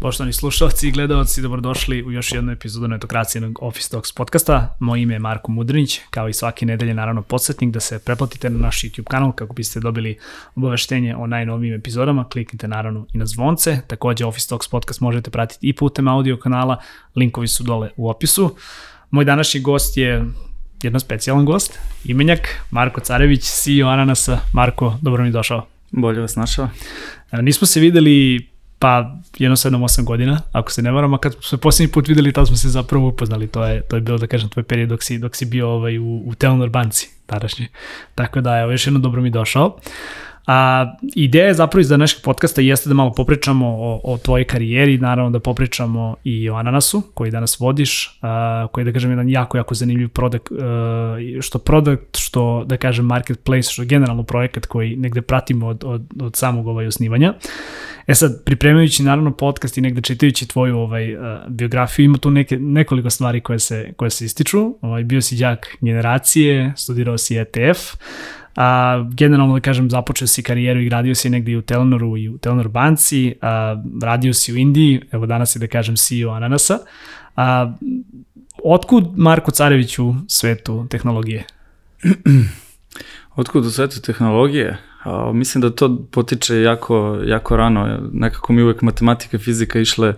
Poštovani slušalci i gledalci, dobrodošli u još jednu epizodu netokracijenog Office Talks podcasta. Moje ime je Marko Mudrinić, kao i svake nedelje naravno podsjetnik da se preplatite na naš YouTube kanal kako biste dobili obaveštenje o najnovijim epizodama. Kliknite naravno i na zvonce. Takođe Office Talks podcast možete pratiti i putem audio kanala, linkovi su dole u opisu. Moj današnji gost je jedan specijalan gost, imenjak Marko Carević, CEO Ananasa. Marko, dobro mi došao. Bolje vas našao. Nismo se videli pa jedno 7-8 godina, ako se ne varam, a kad smo se posljednji put videli, tada smo se zapravo upoznali, to je, to je bilo, da kažem, tvoj period dok si, dok si bio ovaj, u, u Telenor banci, tadašnji. Tako da, evo, još jedno dobro mi došao. A, ideja je zapravo iz današnjeg podcasta jeste da malo popričamo o, o tvojoj karijeri, naravno da popričamo i o Ananasu koji danas vodiš, a, koji je da kažem jedan jako, jako zanimljiv produkt, a, što produkt, što da kažem marketplace, što generalno projekat koji negde pratimo od, od, od samog ovaj osnivanja. E sad, pripremajući naravno podcast i negde čitajući tvoju ovaj, uh, biografiju, ima tu neke, nekoliko stvari koje se, koje se ističu. Ovaj, bio si đak generacije, studirao si ETF, a, generalno da kažem započeo si karijeru i radio si negde i u Telenoru i u Telenor banci, a, radio si u Indiji, evo danas je da kažem CEO Ananasa. A, otkud Marko Carević u svetu tehnologije? Otkud u svetu tehnologije? A, mislim da to potiče jako, jako rano. Nekako mi uvek matematika i fizika išle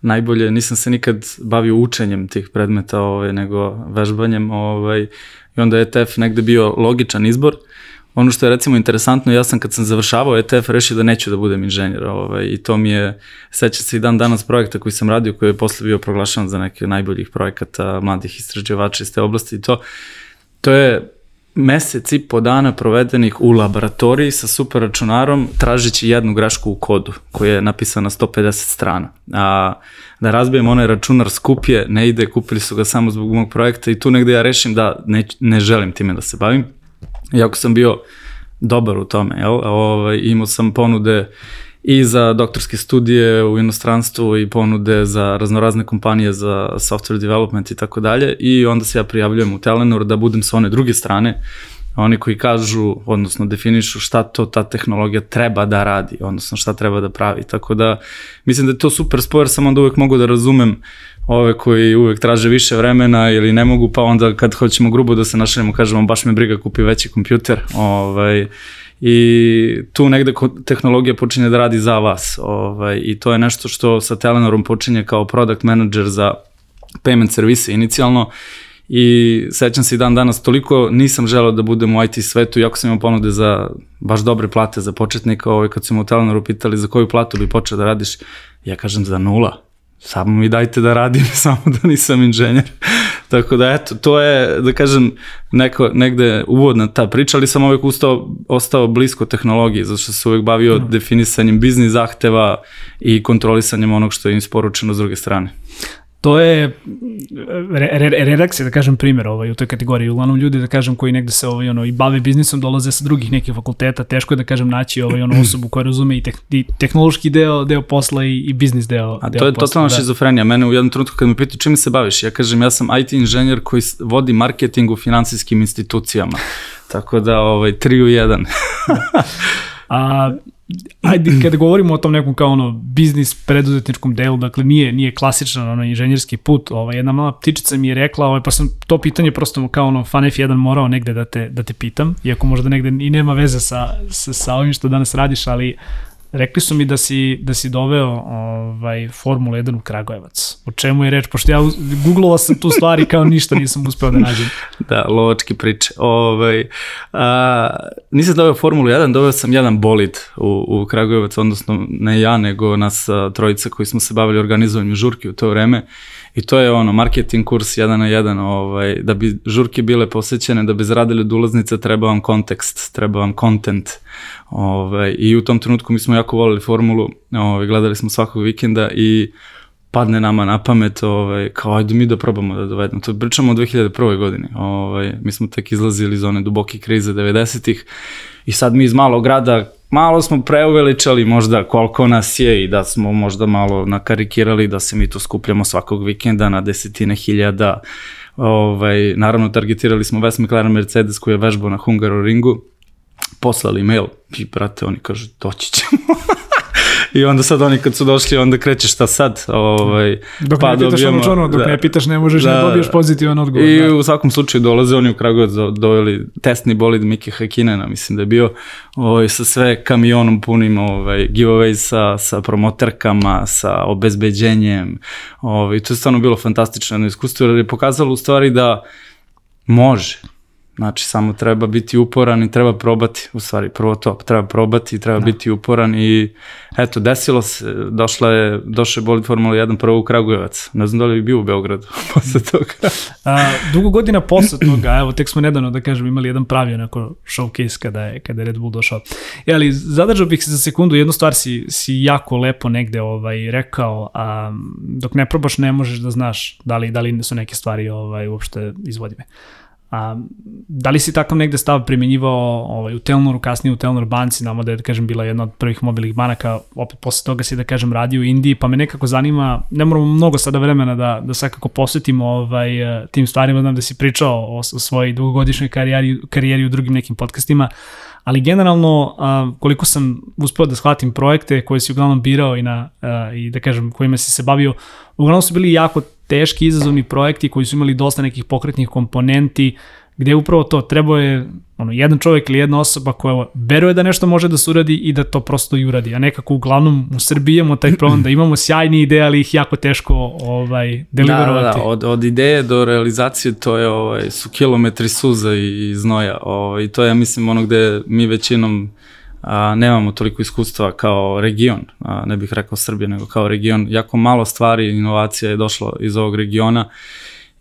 najbolje. Nisam se nikad bavio učenjem tih predmeta, ovaj, nego vežbanjem. Ovaj, I onda je ETF negde bio logičan izbor. Ono što je recimo interesantno, ja sam kad sam završavao ETF rešio da neću da budem inženjer ovaj, i to mi je, seća se i dan danas projekta koji sam radio, koji je posle bio proglašan za neke najboljih projekata mladih istraživača iz te oblasti i to, to je mesec i po dana provedenih u laboratoriji sa super računarom tražići jednu grešku u kodu koja je napisana 150 strana. A, da razbijem onaj računar skup je, ne ide, kupili su ga samo zbog mog projekta i tu negde ja rešim da ne, ne želim time da se bavim. Iako sam bio dobar u tome, jel? Ovaj, imao sam ponude i za doktorske studije u inostranstvu i ponude za raznorazne kompanije za software development i tako dalje i onda se ja prijavljujem u Telenor da budem sa one druge strane oni koji kažu, odnosno definišu šta to ta tehnologija treba da radi, odnosno šta treba da pravi. Tako da mislim da je to super spoj, jer sam onda uvek mogu da razumem ove koji uvek traže više vremena ili ne mogu, pa onda kad hoćemo grubo da se našaljemo, kažemo baš me briga kupi veći kompjuter. Ovaj, i tu negde tehnologija počinje da radi za vas. Ovaj, I to je nešto što sa Telenorom počinje kao product manager za payment servise inicijalno i sećam se i dan danas toliko nisam želeo da budem u IT svetu, iako sam imao ponude za baš dobre plate za početnika, ovaj, kad su me u Telenoru pitali za koju platu bi počeo da radiš, ja kažem za nula samo mi dajte da radim, samo da nisam inženjer. Tako da eto, to je, da kažem, neko, negde uvodna ta priča, ali sam uvek ustao, ostao blisko tehnologiji, zato što se uvek bavio no. definisanjem biznis zahteva i kontrolisanjem onog što je isporučeno s druge strane to je re, re, redaks je da kažem primjer ovaj, u toj kategoriji. Uglavnom ljudi da kažem koji negde se ovaj, ono, i bave biznisom dolaze sa drugih nekih fakulteta, teško je da kažem naći ovaj, ono, osobu koja razume i, te, i tehnološki deo, deo posla i, i biznis deo A deo to je posla, totalna da. šizofrenija. Mene u jednom trenutku kad me pitaju čime se baviš, ja kažem ja sam IT inženjer koji vodi marketing u finansijskim institucijama. Tako da ovaj, 3 u 1. A ajde, kada govorimo o tom nekom kao ono biznis preduzetničkom delu, dakle nije, nije klasičan ono inženjerski put, ovaj, jedna mala ptičica mi je rekla, ovaj, pa sam to pitanje prosto kao ono fan F1 morao negde da te, da te pitam, iako možda negde i nema veze sa, sa, sa ovim što danas radiš, ali Rekli su mi da si, da si doveo ovaj, Formula 1 u Kragujevac. O čemu je reč? Pošto ja googlovao sam tu stvari kao ništa nisam uspeo da nađem. Da, lovački priče. Ovaj, a, nisam doveo Formulu 1, doveo sam jedan bolid u, u Kragujevac, odnosno ne ja, nego nas a, trojica koji smo se bavili organizovanjem žurki u to vreme. I to je ono, marketing kurs jedan na jedan, ovaj, da bi žurke bile posećene, da bi zaradili od ulaznice, treba vam kontekst, treba vam content. Ovaj, I u tom trenutku mi smo jako volili formulu, ovaj, gledali smo svakog vikenda i padne nama na pamet, ovaj, kao ajde mi da probamo da dovedemo. To pričamo o 2001. godini. Ovaj, mi smo tek izlazili iz one duboke krize 90-ih i sad mi iz malog grada malo smo preuveličali možda koliko nas je i da smo možda malo nakarikirali da se mi tu skupljamo svakog vikenda na desetine hiljada. Ovaj, naravno, targetirali smo Wes McLaren Mercedes koji je vežbao na Hungaroringu, poslali mail i brate, oni kažu, doći ćemo. I onda sad oni kad su došli, onda krećeš šta sad. Ovaj, dok pa ne pitaš dobijemo, ono dok da, ne pitaš ne možeš da, ne dobiješ pozitivan odgovor. I da. u svakom slučaju dolaze oni u Kragovac, doveli testni bolid Miki Hakinena, mislim da je bio ovaj, sa sve kamionom punim ovaj, giveaway sa, sa promoterkama, sa obezbeđenjem. Ovaj, to je stvarno bilo fantastično iskustvo jer je pokazalo u stvari da može Znači, samo treba biti uporan i treba probati, u stvari, prvo to, treba probati, treba da. biti uporan i eto, desilo se, došla je, došla je bolid Formula 1 prvo u Kragujevac, ne znam da li bi bio u Beogradu posle toga. A, dugo godina posle toga, evo, tek smo nedavno, da kažem, imali jedan pravi onako showcase kada je, kada je Red Bull došao. E, ali zadržao bih se za sekundu, jednu stvar si, si jako lepo negde ovaj, rekao, a dok ne probaš ne možeš da znaš da li, da li su neke stvari ovaj, uopšte izvodive. A, da li si takav negde stav primjenjivao ovaj, u Telnoru, kasnije u Telnor banci, nama da je, da kažem, bila jedna od prvih mobilnih banaka, opet posle toga si, da kažem, radio u Indiji, pa me nekako zanima, ne moramo mnogo sada vremena da, da svakako posvetimo ovaj, tim stvarima, znam da si pričao o, o svojoj dugogodišnjoj karijeri, karijeri u drugim nekim podcastima, ali generalno a, koliko sam uspeo da shvatim projekte koje si uglavnom birao i, na, a, i da kažem kojima si se bavio, uglavnom su bili jako teški izazovni projekti koji su imali dosta nekih pokretnih komponenti, gde upravo to trebao je ono, jedan čovjek ili jedna osoba koja veruje da nešto može da se uradi i da to prosto i uradi. A nekako uglavnom u Srbiji imamo taj problem da imamo sjajne ideje, ali ih jako teško ovaj, deliverovati. Da, da, da. Od, od ideje do realizacije to je, ovaj, su kilometri suza i, i znoja. Ovaj, to je, mislim, ono gde mi većinom a, nemamo toliko iskustva kao region, a, ne bih rekao Srbije, nego kao region. Jako malo stvari, inovacija je došlo iz ovog regiona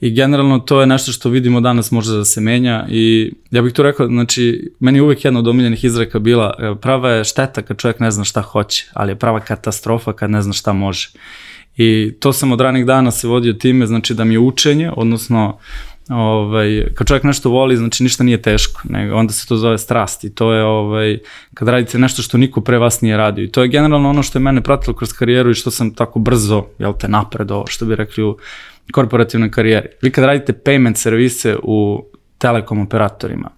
i generalno to je nešto što vidimo danas može da se menja i ja bih tu rekao, znači, meni je uvek jedna od omiljenih izreka bila e, prava je šteta kad čovjek ne zna šta hoće, ali je prava katastrofa kad ne zna šta može. I to sam od ranih dana se vodio time, znači da mi je učenje, odnosno ovaj, kad čovjek nešto voli, znači ništa nije teško, nego onda se to zove strast i to je ovaj, kad radite nešto što niko pre vas nije radio i to je generalno ono što je mene pratilo kroz karijeru i što sam tako brzo, jel te, napredo, što bi rekli u korporativnoj karijeri. Vi kad radite payment servise u telekom operatorima,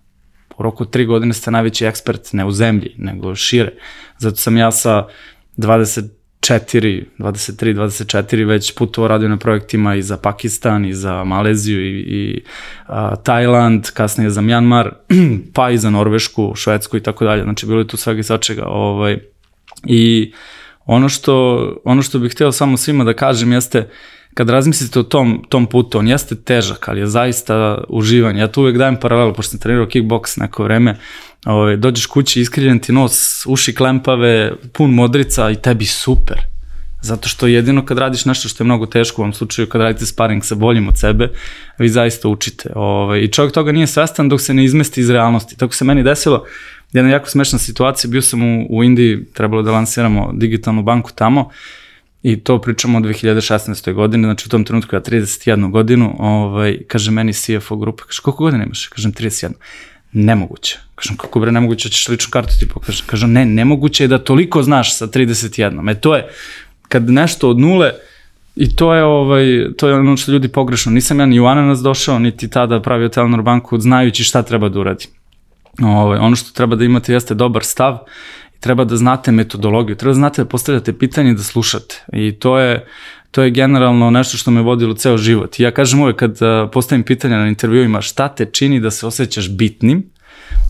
u roku tri godine ste najveći ekspert ne u zemlji, nego šire. Zato sam ja sa 20 24, 23, 24 već putovao radio na projektima i za Pakistan i za Maleziju i, i a, Tajland, kasnije za Mjanmar, pa i za Norvešku, Švedsku i tako dalje. Znači bilo je tu svega i svačega. Ovaj, I ono što, ono što bih hteo samo svima da kažem jeste kad razmislite o tom, tom putu, on jeste težak, ali je zaista uživanje. Ja tu uvek dajem paralelu, pošto sam trenirao kickboks neko vreme, Ove, ovaj, dođeš kući, iskrivljen ti nos, uši klempave, pun modrica i tebi super. Zato što jedino kad radiš nešto što je mnogo teško, u ovom slučaju kad radite sparing sa boljim od sebe, vi zaista učite. Ove, ovaj, I čovjek toga nije svestan dok se ne izmesti iz realnosti. Tako se meni desilo, jedna jako smešna situacija, bio sam u, u Indiji, trebalo da lansiramo digitalnu banku tamo, I to pričamo o 2016. godine, znači u tom trenutku ja 31 godinu, ovaj, kaže meni CFO grupe, kaže koliko godina imaš? Kažem 31 nemoguće. Kažem, kako bre, nemoguće, ćeš ličnu kartu ti pokažem. Kažem, ne, nemoguće je da toliko znaš sa 31. E to je, kad nešto od nule, I to je, ovaj, to je ono što ljudi pogrešno. Nisam ja ni u Ananas došao, niti tada pravio Telenor banku, znajući šta treba da uradi. Ovaj, ono što treba da imate jeste dobar stav treba da znate metodologiju, treba da znate da postavljate pitanje i da slušate. I to je, to je generalno nešto što me vodilo ceo život. I ja kažem uvek kad postavim pitanja na intervjuima šta te čini da se osjećaš bitnim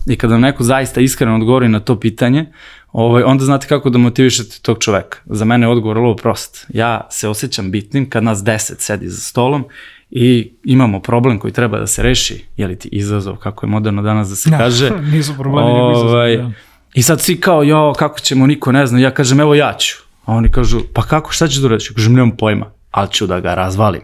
i kada vam neko zaista iskreno odgovori na to pitanje, ovaj, onda znate kako da motivišete tog čoveka. Za mene je odgovor vrlo prost. Ja se osjećam bitnim kad nas deset sedi za stolom i imamo problem koji treba da se reši, je li ti izazov, kako je moderno danas da se da, kaže. nisu problemi, ovaj, nego izazov. Da. I sad svi kao, jo, kako ćemo, niko ne zna. Ja kažem, evo ja ću. A oni kažu, pa kako, šta ćeš da uradiš? Kažem, nemam pojma, ali ću da ga razvalim.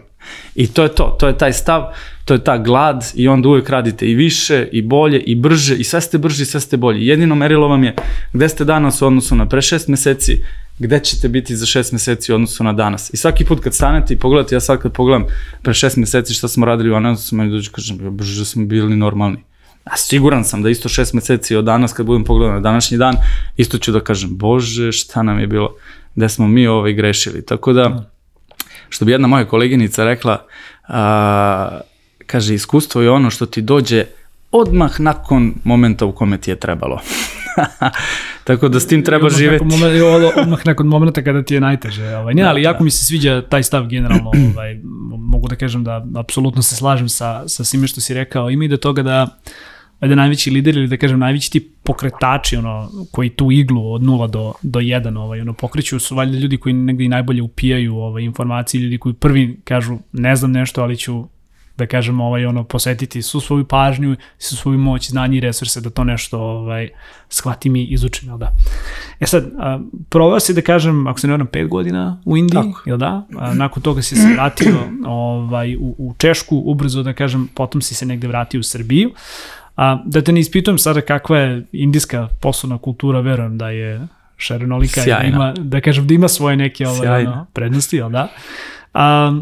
I to je to, to je taj stav, to je ta glad i onda uvek radite i više, i bolje, i brže, i sve ste brži, sve ste bolji. Jedino merilo vam je gde ste danas u odnosu na pre šest meseci, gde ćete biti za šest meseci u odnosu na danas. I svaki put kad stanete i pogledate, ja sad kad pogledam pre šest meseci šta smo radili u analizu, meni dođe kažem, brže smo bili normalni. A siguran sam da isto šest meseci od danas, kad budem pogledao na današnji dan, isto ću da kažem, bože, šta nam je bilo gde smo mi ovaj grešili. Tako da, što bi jedna moja koleginica rekla, a, kaže, iskustvo je ono što ti dođe odmah nakon momenta u kome ti je trebalo. Tako da s tim treba odmah živeti. Nakon momenta, odmah nakon momenta kada ti je najteže. Ovaj. Ne, ali jako mi se sviđa taj stav generalno. Ovaj, mogu da kažem da apsolutno se slažem sa, sa svime što si rekao. Ima i do toga da ajde najveći lider ili da kažem najveći ti pokretači ono koji tu iglu od 0 do do 1 ovaj ono pokreću su valjda ljudi koji negde i najbolje upijaju ovaj informacije ljudi koji prvi kažu ne znam nešto ali ću da kažem ovaj ono posvetiti su svoju pažnju su svoju moć znanje i resurse da to nešto ovaj shvatim i izučim jel da? E sad a, provao si da kažem ako se ne varam 5 godina u Indiji Tako. jel da? A, nakon toga si se vratio ovaj u, u Češku ubrzo da kažem potom si se negde vratio u Srbiju A, da te ne ispitujem sada kakva je indijska poslovna kultura, verujem da je šarenolika i da ima, da kažem da ima svoje neke ovaj, ono, prednosti, jel da? A,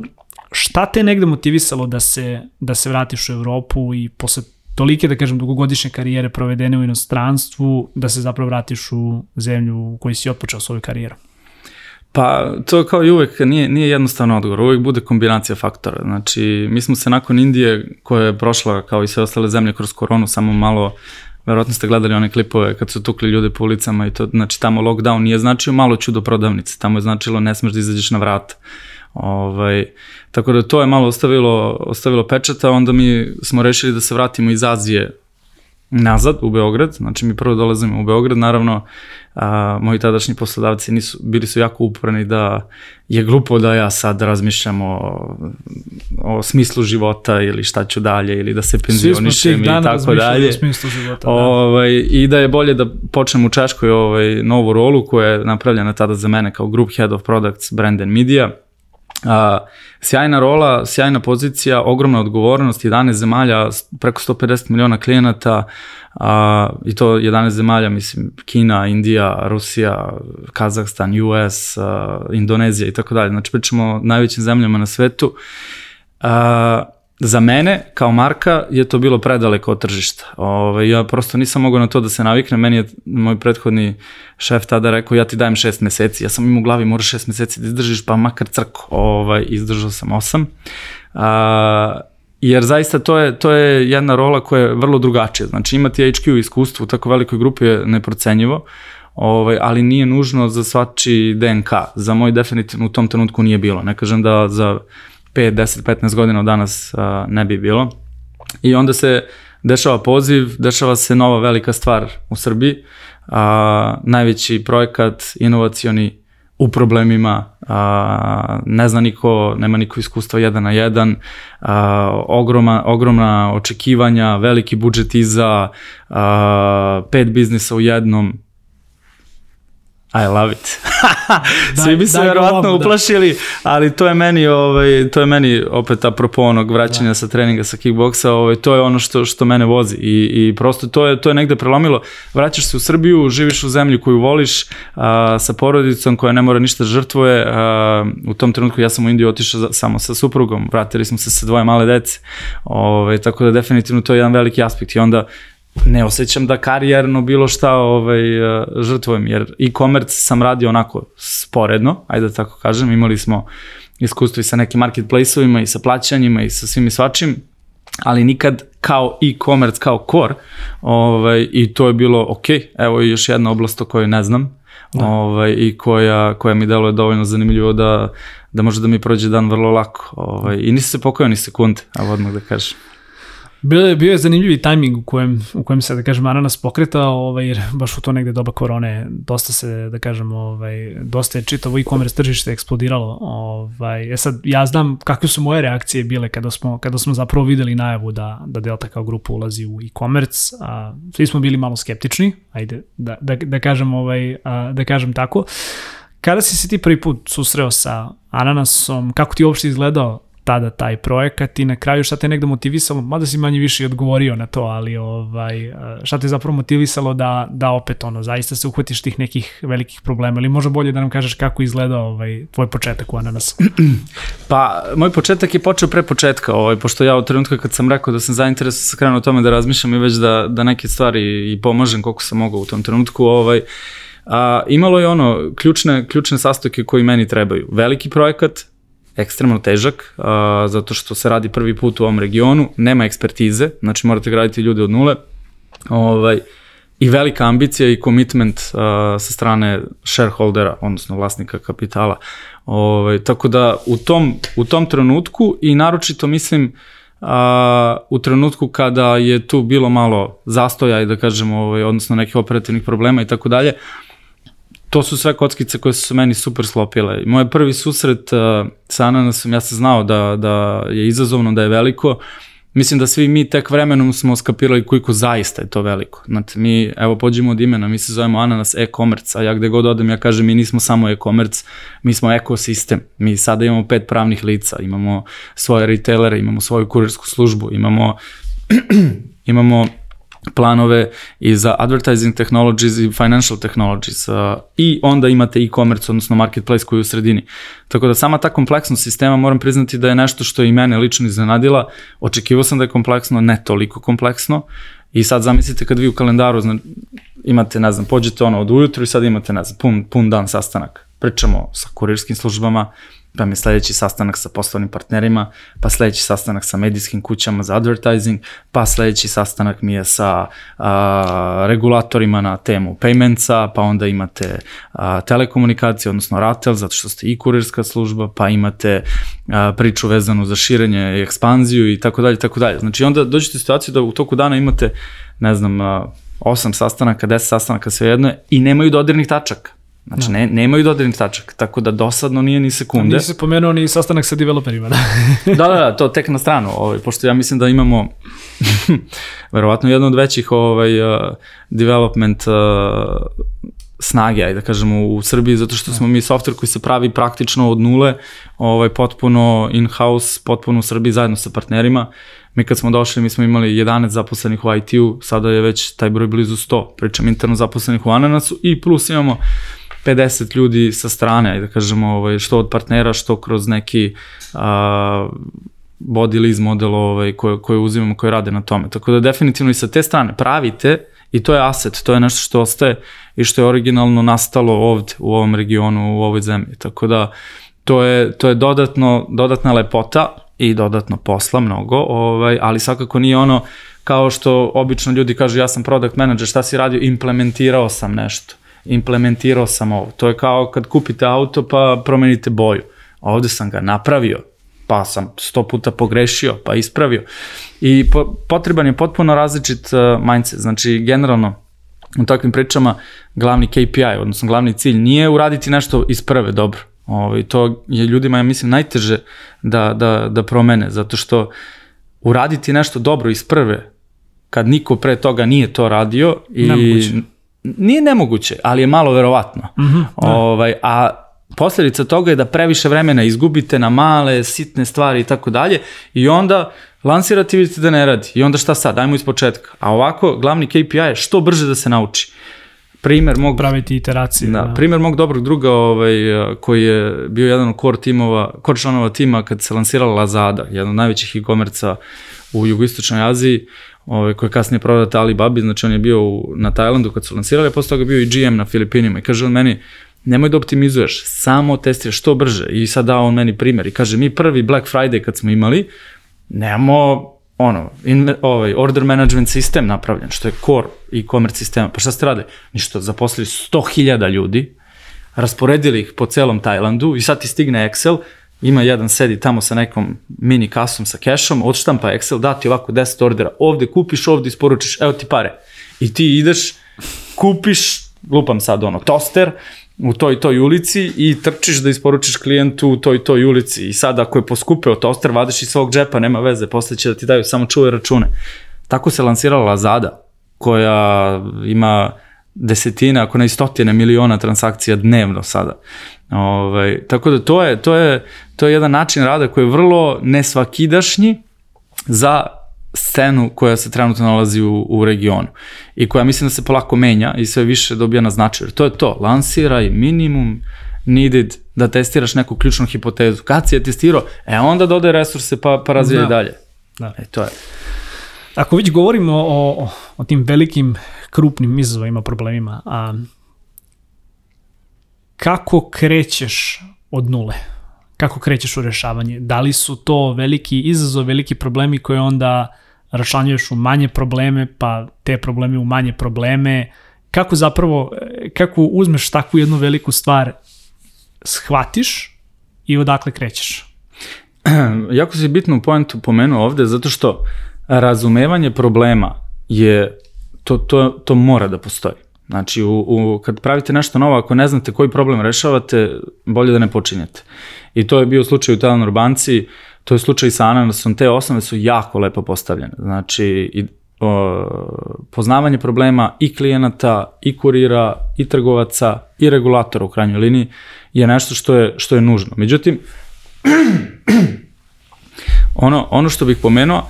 šta te negde motivisalo da se, da se vratiš u Evropu i posle tolike, da kažem, dugogodišnje karijere provedene u inostranstvu, da se zapravo vratiš u zemlju u kojoj si otpočeo svoju karijeru? Pa to kao i uvek nije, nije jednostavno odgovor, uvek bude kombinacija faktora. Znači, mi smo se nakon Indije, koja je prošla kao i sve ostale zemlje kroz koronu, samo malo verovatno ste gledali one klipove kad su tukli ljude po ulicama i to, znači tamo lockdown nije značio malo čudo prodavnice, tamo je značilo ne smeš da izađeš na vrata. Ovaj, tako da to je malo ostavilo, ostavilo pečata, onda mi smo rešili da se vratimo iz Azije nazad u Beograd, znači mi prvo dolazimo u Beograd, naravno a, moji tadašnji poslodavci nisu, bili su jako uporni da je glupo da ja sad razmišljam o, o smislu života ili šta ću dalje ili da se penzionišem i tako dalje. O smislu života, da. Ovaj, I da je bolje da počnem u Češkoj ovaj, novu rolu koja je napravljena tada za mene kao Group Head of Products Brand and Media. A, sjajna rola, sjajna pozicija, ogromna odgovornost, 11 zemalja, preko 150 miliona klijenata, a, i to 11 zemalja, mislim, Kina, Indija, Rusija, Kazahstan, US, a, Indonezija i tako dalje. Znači, pričamo o najvećim zemljama na svetu. A, za mene, kao marka, je to bilo predaleko od tržišta. Ove, ja prosto nisam mogao na to da se naviknem. Meni je moj prethodni šef tada rekao, ja ti dajem šest meseci. Ja sam im u glavi, moraš šest meseci da izdržiš, pa makar crko. Ovaj, izdržao sam osam. A, jer zaista to je, to je jedna rola koja je vrlo drugačija. Znači imati HQ iskustvo u tako velikoj grupi je neprocenjivo, ovaj, ali nije nužno za svači DNK. Za moj definitivno u tom trenutku nije bilo. Ne kažem da za 5, 10, 15 godina od danas a, ne bi bilo. I onda se dešava poziv, dešava se nova velika stvar u Srbiji, a, najveći projekat inovacioni u problemima, a, ne zna niko, nema niko iskustva jedan na jedan, a, ogroma, ogromna očekivanja, veliki budžet iza, a, pet biznisa u jednom, I love it. Svi bi se verovatno da. uplašili, ali to je meni ovaj to je meni opet apropo onog vraćanja da. sa treninga sa kickboksa, ovaj to je ono što što mene vozi i i prosto to je to je negde prelomilo. Vraćaš se u Srbiju, živiš u zemlji koju voliš, a, sa porodicom koja ne mora ništa da žrtvuje. A, u tom trenutku ja sam u Indiju otišao samo sa suprugom, vratili smo se sa dvoje male dece. Ovaj tako da definitivno to je jedan veliki aspekt i onda ne osjećam da karijerno bilo šta ovaj, e, žrtvujem, jer e-commerce sam radio onako sporedno, ajde da tako kažem, imali smo iskustvo i sa nekim marketplace-ovima i sa plaćanjima i sa svim i svačim, ali nikad kao e-commerce, kao core, ovaj, i to je bilo ok, evo još jedna oblast o kojoj ne znam, da. ovaj, i koja, koja mi deluje dovoljno zanimljivo da, da može da mi prođe dan vrlo lako. Ovaj, I nisi se pokojao ni sekunde, a odmah da kažem. Bio je, bio je zanimljivi tajming u kojem, u kojem se, da kažem, Ananas pokretao, ovaj, jer baš u to negde doba korone dosta se, da kažem, ovaj, dosta je čitavo e-commerce tržište eksplodiralo. Ovaj, e sad, ja znam kakve su moje reakcije bile kada smo, kada smo zapravo videli najavu da, da Delta kao grupa ulazi u e-commerce. A, svi smo bili malo skeptični, ajde, da, da, da, kažem, ovaj, a, da kažem tako. Kada si se ti prvi put susreo sa Ananasom, kako ti uopšte izgledao tada taj projekat i na kraju šta te negde motivisalo, mada si manje više odgovorio na to, ali ovaj, šta te zapravo motivisalo da, da opet ono, zaista se uhvatiš tih nekih velikih problema ili možda bolje da nam kažeš kako izgleda ovaj, tvoj početak u Ananas? Pa, moj početak je počeo pre početka, ovaj, pošto ja od trenutka kad sam rekao da sam zainteresovan sa krenuo o tome da razmišljam i već da, da neke stvari i pomažem koliko sam mogao u tom trenutku, ovaj, a, imalo je ono ključne, ključne sastojke koji meni trebaju. Veliki projekat, ekstremno težak, a, zato što se radi prvi put u ovom regionu, nema ekspertize, znači morate graditi ljude od nule, ovaj, i velika ambicija i commitment uh, sa strane shareholdera, odnosno vlasnika kapitala. Ovaj, tako da u tom, u tom trenutku i naročito mislim uh, u trenutku kada je tu bilo malo zastoja i da kažemo, ovaj, odnosno nekih operativnih problema i tako dalje, to su sve kockice koje su meni super slopile. Moj prvi susret uh, sa ananasom, ja sam znao da, da je izazovno, da je veliko, Mislim da svi mi tek vremenom smo skapirali koliko zaista je to veliko. Znate, mi, evo, pođemo od imena, mi se zovemo Ananas e-commerce, a ja gde god odem, ja kažem, mi nismo samo e-commerce, mi smo ekosistem. Mi sada imamo pet pravnih lica, imamo svoje retailere, imamo svoju kurirsku službu, imamo imamo planove i za advertising technologies i financial technologies i onda imate e-commerce, odnosno marketplace koji je u sredini. Tako da sama ta kompleksnost sistema moram priznati da je nešto što je i mene lično iznenadila. Očekivao sam da je kompleksno, ne toliko kompleksno. I sad zamislite kad vi u kalendaru zna, imate, ne znam, pođete ono od ujutru i sad imate, ne znam, pun, pun dan sastanak. Pričamo sa kurirskim službama, pa mi sledeći sastanak sa poslovnim partnerima, pa sledeći sastanak sa medijskim kućama za advertising, pa sledeći sastanak mi je sa a, regulatorima na temu paymentsa, pa onda imate a, telekomunikacije, odnosno RATEL, zato što ste i kurirska služba, pa imate a, priču vezanu za širenje i ekspanziju i tako dalje, tako dalje. Znači onda dođete u situaciju da u toku dana imate, ne znam, a, osam sastanaka, deset sastanaka, sve jedno i nemaju dodirnih tačaka. Znači, da. ne, nemaju dodirni tačak, tako da dosadno nije ni sekunde. Nisi pomenuo ni sastanak sa developerima, da? da, da, da, to tek na stranu, ovaj, pošto ja mislim da imamo verovatno jedno od većih ovaj, uh, development uh, snage, ajde da kažemo, u Srbiji, zato što smo mi software koji se pravi praktično od nule, ovaj, potpuno in-house, potpuno u Srbiji zajedno sa partnerima. Mi kad smo došli, mi smo imali 11 zaposlenih u IT-u, sada je već taj broj blizu 100, pričam interno zaposlenih u Ananasu i plus imamo 50 ljudi sa strane, da kažemo, ovaj, što od partnera, što kroz neki a, body lease model ovaj, koje, koje uzimamo, koje rade na tome. Tako da definitivno i sa te strane pravite i to je asset, to je nešto što ostaje i što je originalno nastalo ovde u ovom regionu, u ovoj zemlji. Tako da to je, to je dodatno, dodatna lepota i dodatno posla mnogo, ovaj, ali svakako nije ono kao što obično ljudi kažu ja sam product manager, šta si radio, implementirao sam nešto implementirao sam ovo. To je kao kad kupite auto pa promenite boju. Ovde sam ga napravio, pa sam sto puta pogrešio, pa ispravio. I po, potreban je potpuno različit uh, mindset. Znači, generalno, u takvim pričama glavni KPI, odnosno glavni cilj, nije uraditi nešto iz prve dobro. Ovo, ovaj, to je ljudima, ja mislim, najteže da, da, da promene, zato što uraditi nešto dobro iz prve, kad niko pre toga nije to radio i Nemoguće nije nemoguće, ali je malo verovatno. Mm -hmm, ovaj, a posledica toga je da previše vremena izgubite na male, sitne stvari i tako dalje i onda lansirate i vidite da ne radi. I onda šta sad? Dajmo iz početka. A ovako, glavni KPI je što brže da se nauči. Primer mog... Praviti iteracije. Da, da. primer mog dobrog druga ovaj, koji je bio jedan od core timova, core članova tima kad se lansirala Lazada, jedan od najvećih e-komerca u jugoistočnoj Aziji, ovaj, koji je kasnije prodat Alibaba, znači on je bio u, na Tajlandu kad su lansirali, a posle toga bio i GM na Filipinima i kaže on meni, nemoj da optimizuješ, samo testiraš što brže i sad dao on meni primer i kaže mi prvi Black Friday kad smo imali, nemamo ono, in, ovaj, order management sistem napravljen, što je core e-commerce sistema. Pa šta ste radili? Ništa, zaposlili 100.000 ljudi, rasporedili ih po celom Tajlandu i sad ti stigne Excel, ima jedan sedi tamo sa nekom mini kasom sa kešom, odštampa Excel, da ti ovako 10 ordera, ovde kupiš, ovde isporučiš, evo ti pare. I ti ideš, kupiš, lupam sad ono, toster, u toj toj ulici i trčiš da isporučiš klijentu u toj toj ulici i sad ako je poskupeo toster, vadiš iz svog džepa, nema veze, posle će da ti daju samo čuvaj račune. Tako se lansirala Lazada, koja ima desetine, ako ne stotine miliona transakcija dnevno sada. Ovaj, tako da to je, to, je, to je jedan način rada koji je vrlo nesvakidašnji za scenu koja se trenutno nalazi u, u regionu i koja mislim da se polako menja i sve više dobija na značaju. To je to, lansiraj minimum needed da testiraš neku ključnu hipotezu. Kad si je testirao, e onda dodaj resurse pa, pa razvijaj da. dalje. Da. E, to je. Ako već govorimo o, o, o tim velikim, krupnim izazovima, problemima, a kako krećeš od nule? Kako krećeš u rešavanje? Da li su to veliki izazov, veliki problemi koje onda rašlanjuješ u manje probleme, pa te probleme u manje probleme, kako zapravo, kako uzmeš takvu jednu veliku stvar, shvatiš i odakle krećeš? jako si bitnu poentu pomenuo ovde, zato što razumevanje problema je, to, to, to mora da postoji. Znači, u, u, kad pravite nešto novo, ako ne znate koji problem rešavate, bolje da ne počinjete. I to je bio slučaj u Telenor banci, to je slučaj sa Ananasom, te osnove su jako lepo postavljene. Znači, i, o, poznavanje problema i klijenata, i kurira, i trgovaca, i regulatora u krajnjoj liniji je nešto što je, što je nužno. Međutim, ono, ono što bih pomenuo,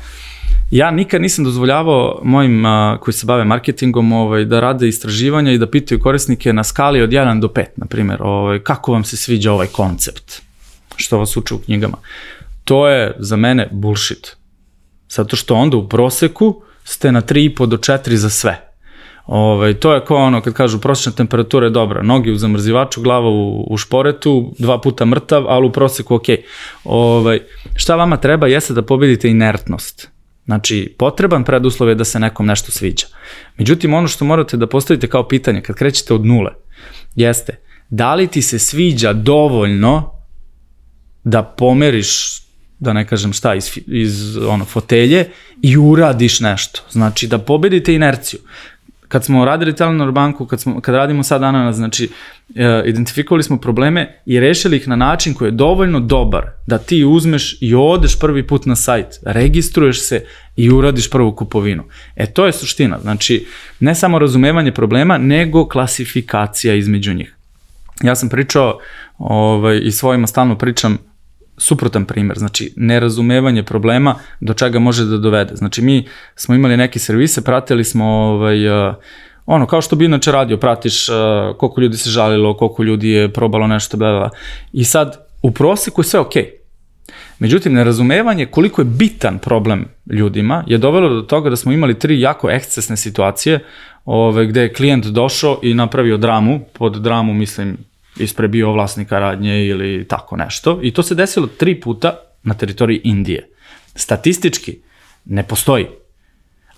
ja nikad nisam dozvoljavao mojim a, koji se bave marketingom ovaj, da rade istraživanja i da pitaju korisnike na skali od 1 do 5, na primjer, ovaj, kako vam se sviđa ovaj koncept, što vas uče u knjigama. To je za mene bullshit. Zato što onda u proseku ste na 3,5 do 4 za sve. Ove, ovaj, to je kao ono kad kažu prosječna temperatura je dobra, noge u zamrzivaču, glava u, u šporetu, dva puta mrtav, ali u proseku ok. Ove, ovaj, šta vama treba jeste da pobedite inertnost. Znači, potreban preduslov je da se nekom nešto sviđa. Međutim, ono što morate da postavite kao pitanje kad krećete od nule, jeste, da li ti se sviđa dovoljno da pomeriš da ne kažem šta, iz, iz ono, fotelje i uradiš nešto. Znači, da pobedite inerciju kad smo radili Telenor banku, kad, smo, kad radimo sad Ananas, znači, e, identifikovali smo probleme i rešili ih na način koji je dovoljno dobar da ti uzmeš i odeš prvi put na sajt, registruješ se i uradiš prvu kupovinu. E, to je suština. Znači, ne samo razumevanje problema, nego klasifikacija između njih. Ja sam pričao ovaj, i svojima stalno pričam suprotan primer, znači nerazumevanje problema do čega može da dovede. Znači mi smo imali neke servise, pratili smo ovaj, uh, ono, kao što bi inače radio, pratiš uh, koliko ljudi se žalilo, koliko ljudi je probalo nešto, bla, bla. I sad, u proseku je sve okej. Okay. Međutim, nerazumevanje koliko je bitan problem ljudima je dovelo do toga da smo imali tri jako ekscesne situacije ove, gde je klijent došao i napravio dramu, pod dramu mislim isprebio vlasnika radnje ili tako nešto. I to se desilo tri puta na teritoriji Indije. Statistički ne postoji.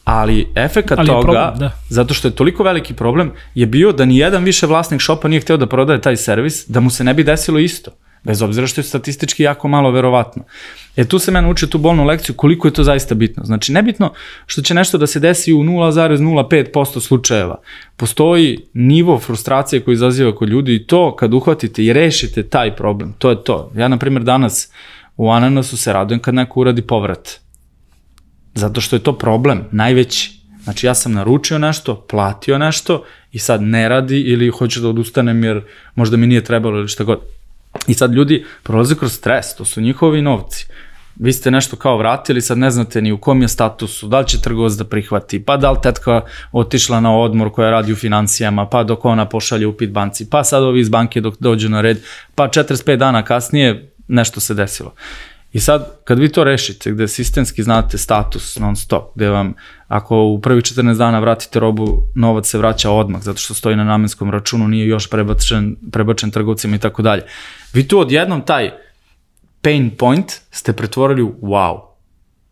Ali efekat Ali toga, problem, da. zato što je toliko veliki problem, je bio da ni jedan više vlasnik šopa nije hteo da prodaje taj servis, da mu se ne bi desilo isto bez obzira što je statistički jako malo verovatno. E tu se mene uče tu bolnu lekciju koliko je to zaista bitno. Znači nebitno što će nešto da se desi u 0,05% slučajeva. Postoji nivo frustracije koji izaziva kod ljudi i to kad uhvatite i rešite taj problem, to je to. Ja na primjer danas u Ananasu se radujem kad neko uradi povrat. Zato što je to problem, najveći. Znači ja sam naručio nešto, platio nešto i sad ne radi ili hoću da odustanem jer možda mi nije trebalo ili šta god I sad ljudi prolaze kroz stres, to su njihovi novci. Vi ste nešto kao vratili, sad ne znate ni u kom je statusu, da li će trgovac da prihvati, pa da li tetka otišla na odmor koja radi u financijama, pa dok ona pošalje upit banci, pa sad ovi iz banke dok dođu na red, pa 45 dana kasnije nešto se desilo. I sad, kad vi to rešite, gde sistemski znate status non stop, gde vam, ako u prvi 14 dana vratite robu, novac se vraća odmah, zato što stoji na namenskom računu, nije još prebačen, prebačen trgovcima i tako dalje. Vi tu odjednom taj pain point ste pretvorili u wow.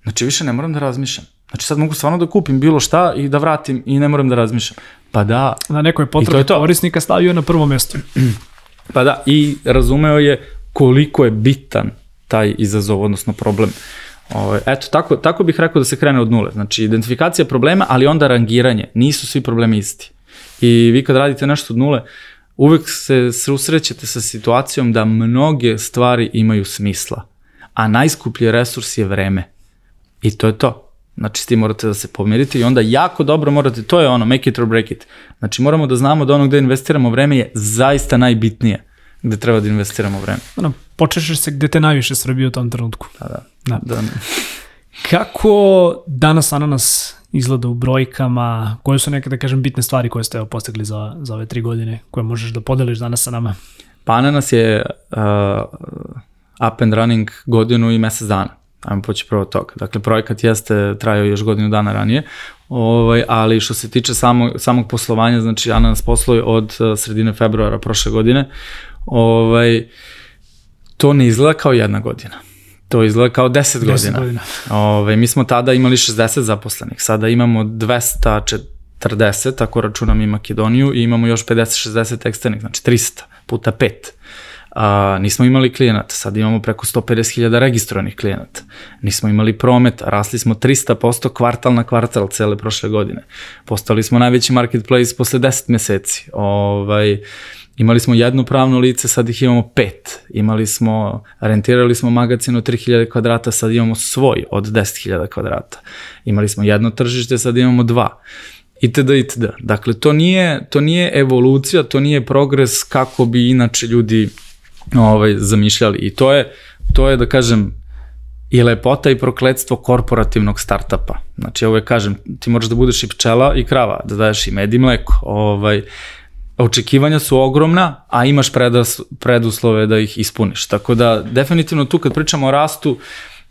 Znači, više ne moram da razmišljam. Znači, sad mogu stvarno da kupim bilo šta i da vratim i ne moram da razmišljam. Pa da. Na nekoj potrebe korisnika stavio na prvo mesto. Pa da, i razumeo je koliko je bitan taj izazov, odnosno problem. Ovo, ovaj, eto, tako, tako bih rekao da se krene od nule. Znači, identifikacija problema, ali onda rangiranje. Nisu svi problemi isti. I vi kad radite nešto od nule, uvek se susrećete sa situacijom da mnoge stvari imaju smisla, a najskuplji resurs je vreme. I to je to. Znači, s tim morate da se pomirite i onda jako dobro morate, to je ono, make it or break it. Znači, moramo da znamo da ono gde investiramo vreme je zaista najbitnije gde treba da investiramo vreme. Ono, počešeš se gde te najviše srbije u tom trenutku. Da, da. da. da. Kako danas Ananas izgleda u brojkama? Koje su neke, da kažem, bitne stvari koje ste postigli za, za ove tri godine, koje možeš da podeliš danas sa nama? Pa Ananas je uh, up and running godinu i mesec dana. Ajmo poći prvo toga. Dakle, projekat jeste trajao još godinu dana ranije, ovaj, ali što se tiče samog, samog poslovanja, znači Ananas posluje od uh, sredine februara prošle godine, ovaj, to ne izgleda kao jedna godina To izgleda kao 10 godina. 10 godina. Ove, mi smo tada imali 60 zaposlenih, sada imamo 240, ako računam i Makedoniju, i imamo još 50-60 eksternih, znači 300 puta 5. A, nismo imali klijenata, sad imamo preko 150.000 registrovanih klijenata. Nismo imali prometa, rasli smo 300% kvartal na kvartal cele prošle godine. Postali smo najveći marketplace posle 10 meseci. Ovaj, Imali smo jedno pravno lice, sad ih imamo pet. Imali smo, rentirali smo magazin od 3000 kvadrata, sad imamo svoj od 10.000 kvadrata. Imali smo jedno tržište, sad imamo dva itd. itd. Dakle, to nije, to nije evolucija, to nije progres kako bi inače ljudi ovaj, zamišljali. I to je, to je da kažem, i lepota i prokledstvo korporativnog startapa. Znači, ja uvek kažem, ti moraš da budeš i pčela i krava, da daješ i med i mleko. Ovaj, očekivanja su ogromna, a imaš predas, preduslove da ih ispuniš. Tako da, definitivno tu kad pričamo o rastu,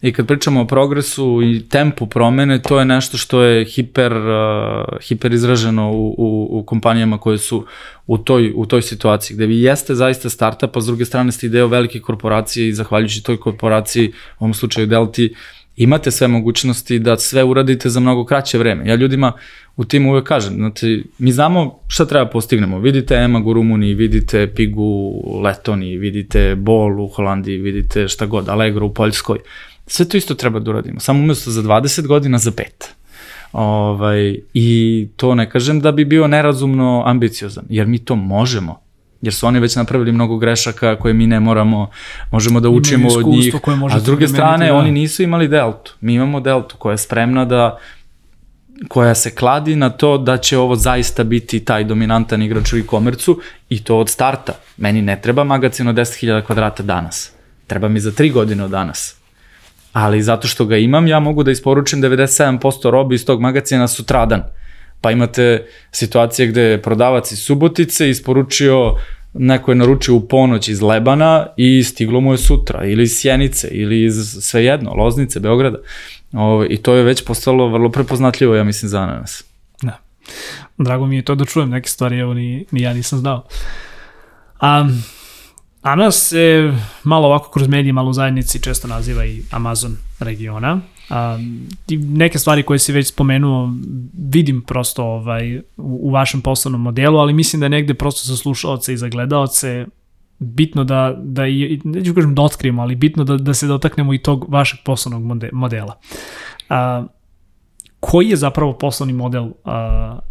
I kad pričamo o progresu i tempu promene, to je nešto što je hiper, uh, hiper izraženo u, u, u kompanijama koje su u toj, u toj situaciji, gde vi jeste zaista startup, a s druge strane ste deo velike korporacije i zahvaljujući toj korporaciji, u ovom slučaju Delti, imate sve mogućnosti da sve uradite za mnogo kraće vreme. Ja ljudima u timu uvek kažem, znači, mi znamo šta treba postignemo. Vidite Emag u Rumuniji, vidite Pigu u Letoniji, vidite Bol u Holandiji, vidite šta god, Allegro u Poljskoj. Sve to isto treba da uradimo, samo umesto za 20 godina, za 5. Ovaj, I to ne kažem da bi bio nerazumno ambiciozan, jer mi to možemo jer su oni već napravili mnogo grešaka koje mi ne moramo, možemo da učimo od njih, a s druge strane da. oni nisu imali deltu, mi imamo deltu koja je spremna da koja se kladi na to da će ovo zaista biti taj dominantan igrač u e-komercu i to od starta. Meni ne treba magazin od 10.000 kvadrata danas. Treba mi za 3 godine od danas. Ali zato što ga imam, ja mogu da isporučim 97% robi iz tog magazina sutradan. Pa imate situacije gde je prodavac iz Subotice isporučio neko je naručio u ponoć iz Lebana i stiglo mu je sutra, ili iz Sjenice, ili iz svejedno, Loznice, Beograda. Ovo, I to je već postalo vrlo prepoznatljivo, ja mislim, za nas. Da. Drago mi je to da čujem neke stvari, evo ni, ni ja nisam znao. Um, Anas se malo ovako kroz medije, malo u zajednici često naziva i Amazon regiona. A, neke stvari koje si već spomenuo vidim prosto ovaj, u, u vašem poslovnom modelu, ali mislim da je negde prosto za slušalce i za gledalce bitno da, da i, neću kažem da otkrijemo, ali bitno da, da se dotaknemo i tog vašeg poslovnog modela. A, koji je zapravo poslovni model uh,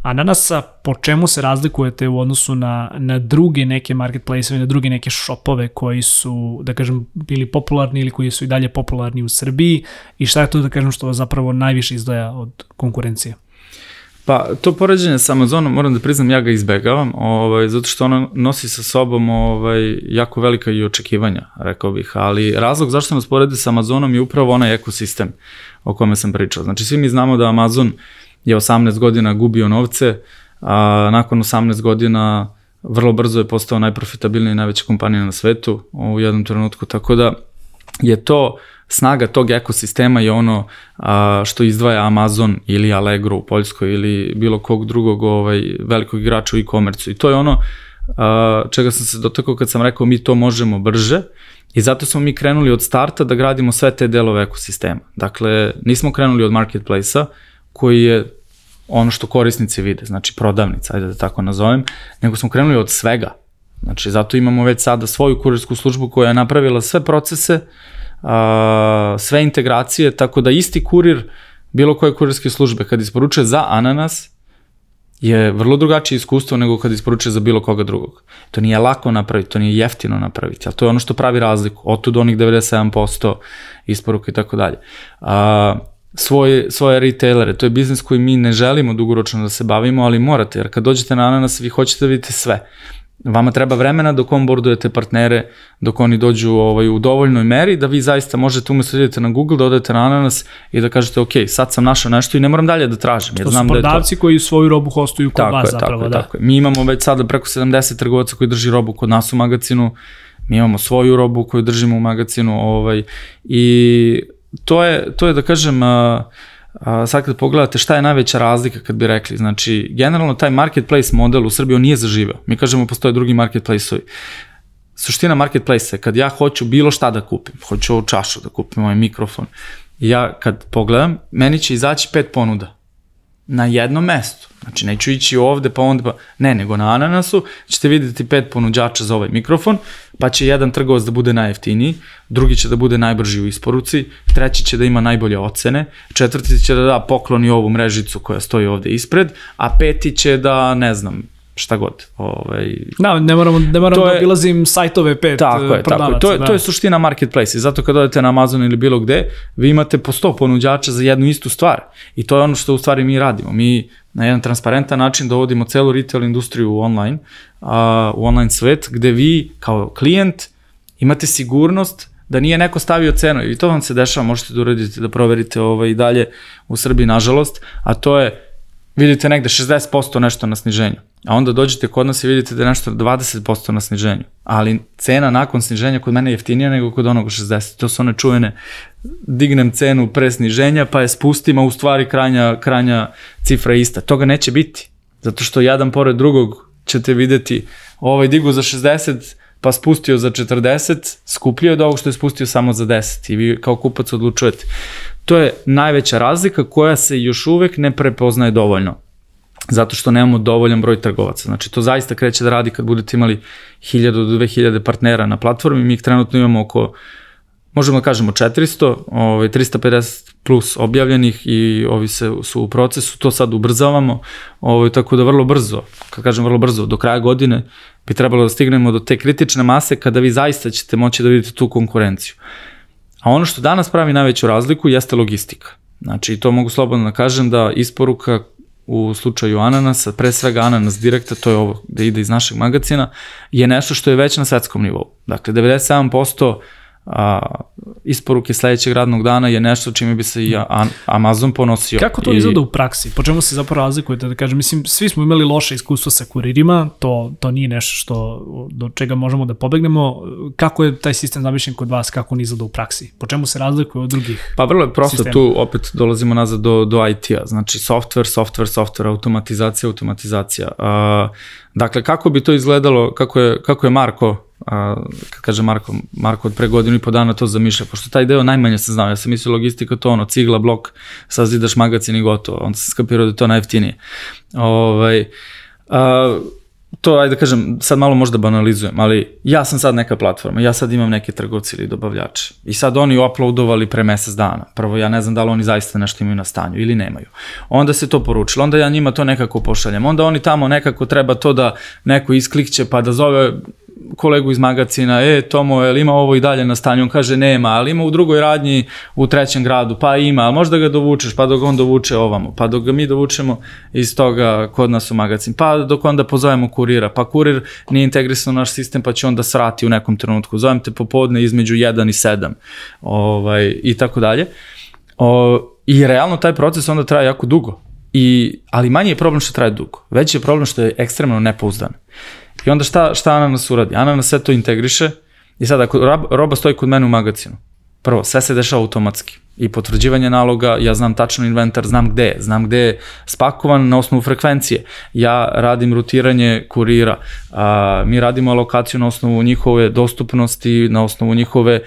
Ananasa, po čemu se razlikujete u odnosu na, na druge neke marketplace na druge neke shopove koji su, da kažem, bili popularni ili koji su i dalje popularni u Srbiji i šta je to, da kažem, što vas zapravo najviše izdaja od konkurencije? Pa, to poređenje sa Amazonom, moram da priznam, ja ga izbegavam, ovaj, zato što ono nosi sa sobom ovaj, jako velika i očekivanja, rekao bih, ali razlog zašto nas poredi sa Amazonom je upravo onaj ekosistem o kome sam pričao. Znači, svi mi znamo da Amazon je 18 godina gubio novce, a nakon 18 godina vrlo brzo je postao najprofitabilnija i najveća kompanija na svetu u jednom trenutku, tako da je to snaga tog ekosistema je ono a, što izdvaja Amazon ili Allegro u Poljskoj ili bilo kog drugog ovaj, velikog igrača u e-komercu i to je ono a, čega sam se dotakao kad sam rekao mi to možemo brže i zato smo mi krenuli od starta da gradimo sve te delove ekosistema. Dakle, nismo krenuli od marketplace-a koji je ono što korisnici vide, znači prodavnica, ajde da tako nazovem, nego smo krenuli od svega. Znači, zato imamo već sada svoju kurirsku službu koja je napravila sve procese uh, a, sve integracije, tako da isti kurir bilo koje kurirske službe kad isporučuje za ananas je vrlo drugačije iskustvo nego kad isporučuje za bilo koga drugog. To nije lako napraviti, to nije jeftino napraviti, ali to je ono što pravi razliku. Otud onih 97% isporuka i tako dalje. A, svoje, svoje retailere, to je biznis koji mi ne želimo dugoročno da se bavimo, ali morate, jer kad dođete na ananas vi hoćete da vidite sve. Vama treba vremena dok onboardujete partnere, dok oni dođu ovaj, u dovoljnoj meri, da vi zaista možete umesto da idete na Google, da odete na Ananas i da kažete, ok, sad sam našao nešto i ne moram dalje da tražim. Jer to znam su prodavci da je to... koji svoju robu hostuju kod tako vas je, zapravo. Tako je, da. tako je. Mi imamo već sada preko 70 trgovaca koji drži robu kod nas u magazinu, mi imamo svoju robu koju držimo u magazinu ovaj, i to je, to je da kažem, uh, A, sad kad pogledate šta je najveća razlika kad bi rekli, znači generalno taj marketplace model u Srbiji on nije zaživeo. Mi kažemo postoje drugi marketplace-ovi. suština marketplace je kad ja hoću bilo šta da kupim, hoću ovu čašu da kupim, ovaj mikrofon, ja kad pogledam, meni će izaći pet ponuda na jednom mestu. Znači, neću ići ovde, pa onda, pa... Ne, nego na Ananasu ćete videti pet ponuđača za ovaj mikrofon, pa će jedan trgovac da bude najjeftiniji, drugi će da bude najbrži u isporuci, treći će da ima najbolje ocene, četvrti će da da pokloni ovu mrežicu koja stoji ovde ispred, a peti će da, ne znam, šta god. Ovaj, da, ne moram, ne moram da obilazim sajtove pet tako je, tako je. To, je, da. to je suština marketplace. Zato kad odete na Amazon ili bilo gde, vi imate po 100 ponuđača za jednu istu stvar. I to je ono što u stvari mi radimo. Mi na jedan transparentan način dovodimo celu retail industriju u online, a, u online svet, gde vi kao klijent imate sigurnost da nije neko stavio cenu i to vam se dešava, možete da uradite, da proverite ovaj, dalje u Srbiji, nažalost, a to je vidite negde 60% nešto na sniženju, a onda dođete kod nas i vidite da je nešto 20% na sniženju, ali cena nakon sniženja kod mene je jeftinija nego kod onog 60. To su one čuvene, dignem cenu pre sniženja pa je spustim, a u stvari kranja, kranja cifra ista. Toga neće biti, zato što jedan pored drugog ćete videti ovaj digu za 60, pa spustio za 40, skuplio od ovog što je spustio samo za 10 i vi kao kupac odlučujete. To je najveća razlika koja se još uvek ne prepoznaje dovoljno zato što nemamo dovoljan broj trgovaca. Znači to zaista kreće da radi kad budete imali 1000 do 2000 partnera na platformi, mi ih trenutno imamo oko možemo da kažemo 400, ovaj, 350 plus objavljenih i ovi se, su u procesu, to sad ubrzavamo, ovaj, tako da vrlo brzo, kad kažem vrlo brzo, do kraja godine bi trebalo da stignemo do te kritične mase kada vi zaista ćete moći da vidite tu konkurenciju. A ono što danas pravi najveću razliku jeste logistika. Znači, to mogu slobodno da kažem da isporuka u slučaju ananasa, pre svega ananas direkta, to je ovo da ide iz našeg magazina, je nešto što je već na svetskom nivou. Dakle, 97% a, isporuke sledećeg radnog dana je nešto čime bi se i Amazon ponosio. Kako to I... izgleda u praksi? Po čemu se zapravo razlikujete? Da kažem, mislim, svi smo imali loše iskustvo sa kuririma, to, to nije nešto što, do čega možemo da pobegnemo. Kako je taj sistem zamišljen kod vas, kako on izgleda u praksi? Po čemu se razlikuje od drugih Pa vrlo je prosto, sistema? tu opet dolazimo nazad do, do IT-a. Znači, software, software, software, automatizacija, automatizacija. A, dakle, kako bi to izgledalo, kako je, kako je Marko a, kad kaže Marko, Marko od pre godinu i po dana to zamišlja, pošto taj deo najmanje se znao, ja sam mislio logistika to ono, cigla, blok, sazidaš magacin i gotovo, onda sam skapirao da je to najeftinije. Ovaj, a, to, ajde da kažem, sad malo možda banalizujem, ali ja sam sad neka platforma, ja sad imam neke trgovci ili dobavljače i sad oni uploadovali pre mesec dana. Prvo, ja ne znam da li oni zaista nešto imaju na stanju ili nemaju. Onda se to poručilo, onda ja njima to nekako pošaljem, onda oni tamo nekako treba to da neko isklikće pa da zove kolegu iz magacina, e, Tomo, je li ima ovo i dalje na stanju? On kaže, nema, ali ima u drugoj radnji u trećem gradu, pa ima, ali možda ga dovučeš, pa dok on dovuče ovamo, pa dok ga mi dovučemo iz toga kod nas u magacin, pa dok onda pozovemo kurira, pa kurir nije integrisan u naš sistem, pa će onda srati u nekom trenutku, zovem te popodne između 1 i 7, ovaj, i tako dalje. O, I realno taj proces onda traje jako dugo. I, ali manji je problem što traje dugo. Veći je problem što je ekstremno nepouzdan. I onda šta, šta Ananas uradi? Ananas sve to integriše i sad ako roba stoji kod mene u magazinu, prvo, sve se dešava automatski i potvrđivanje naloga, ja znam tačno inventar, znam gde je, znam gde je spakovan na osnovu frekvencije. Ja radim rutiranje kurira, a, mi radimo alokaciju na osnovu njihove dostupnosti, na osnovu njihove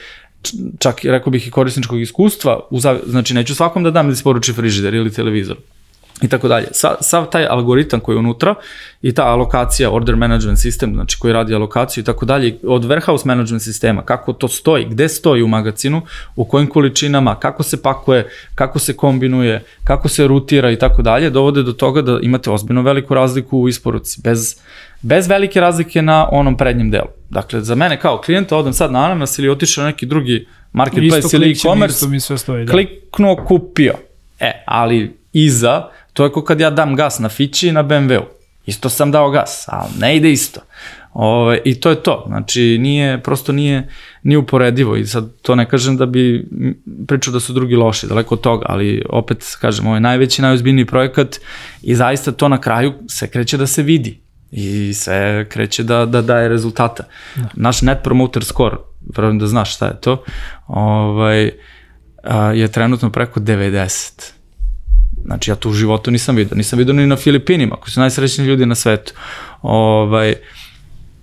čak rekao bih i korisničkog iskustva, znači neću svakom da dam da isporuči frižider ili televizor, i tako dalje. Sa, sav taj algoritam koji je unutra i ta alokacija, order management system, znači koji radi alokaciju i tako dalje, od warehouse management sistema, kako to stoji, gde stoji u magazinu, u kojim količinama, kako se pakuje, kako se kombinuje, kako se rutira i tako dalje, dovode do toga da imate ozbiljno veliku razliku u isporuci, bez, bez velike razlike na onom prednjem delu. Dakle, za mene kao klijenta odem sad na Ananas ili otišao na neki drugi marketplace ili e-commerce, da. kliknuo, kupio. E, ali iza To je kao kad ja dam gas na Fići i na BMW-u. Isto sam dao gas, ali ne ide isto. Ove, I to je to. Znači, nije, prosto nije, nije uporedivo i sad to ne kažem da bi pričao da su drugi loši, daleko od toga, ali opet kažem, ovo je najveći, najozbiljniji projekat i zaista to na kraju se kreće da se vidi i sve kreće da, da daje rezultata. Da. Naš net promoter score, verujem da znaš šta je to, ovaj, a, je trenutno preko 90. Znači ja to u životu nisam vidio, nisam vidio ni na Filipinima, koji su najsrećniji ljudi na svetu. Ovaj,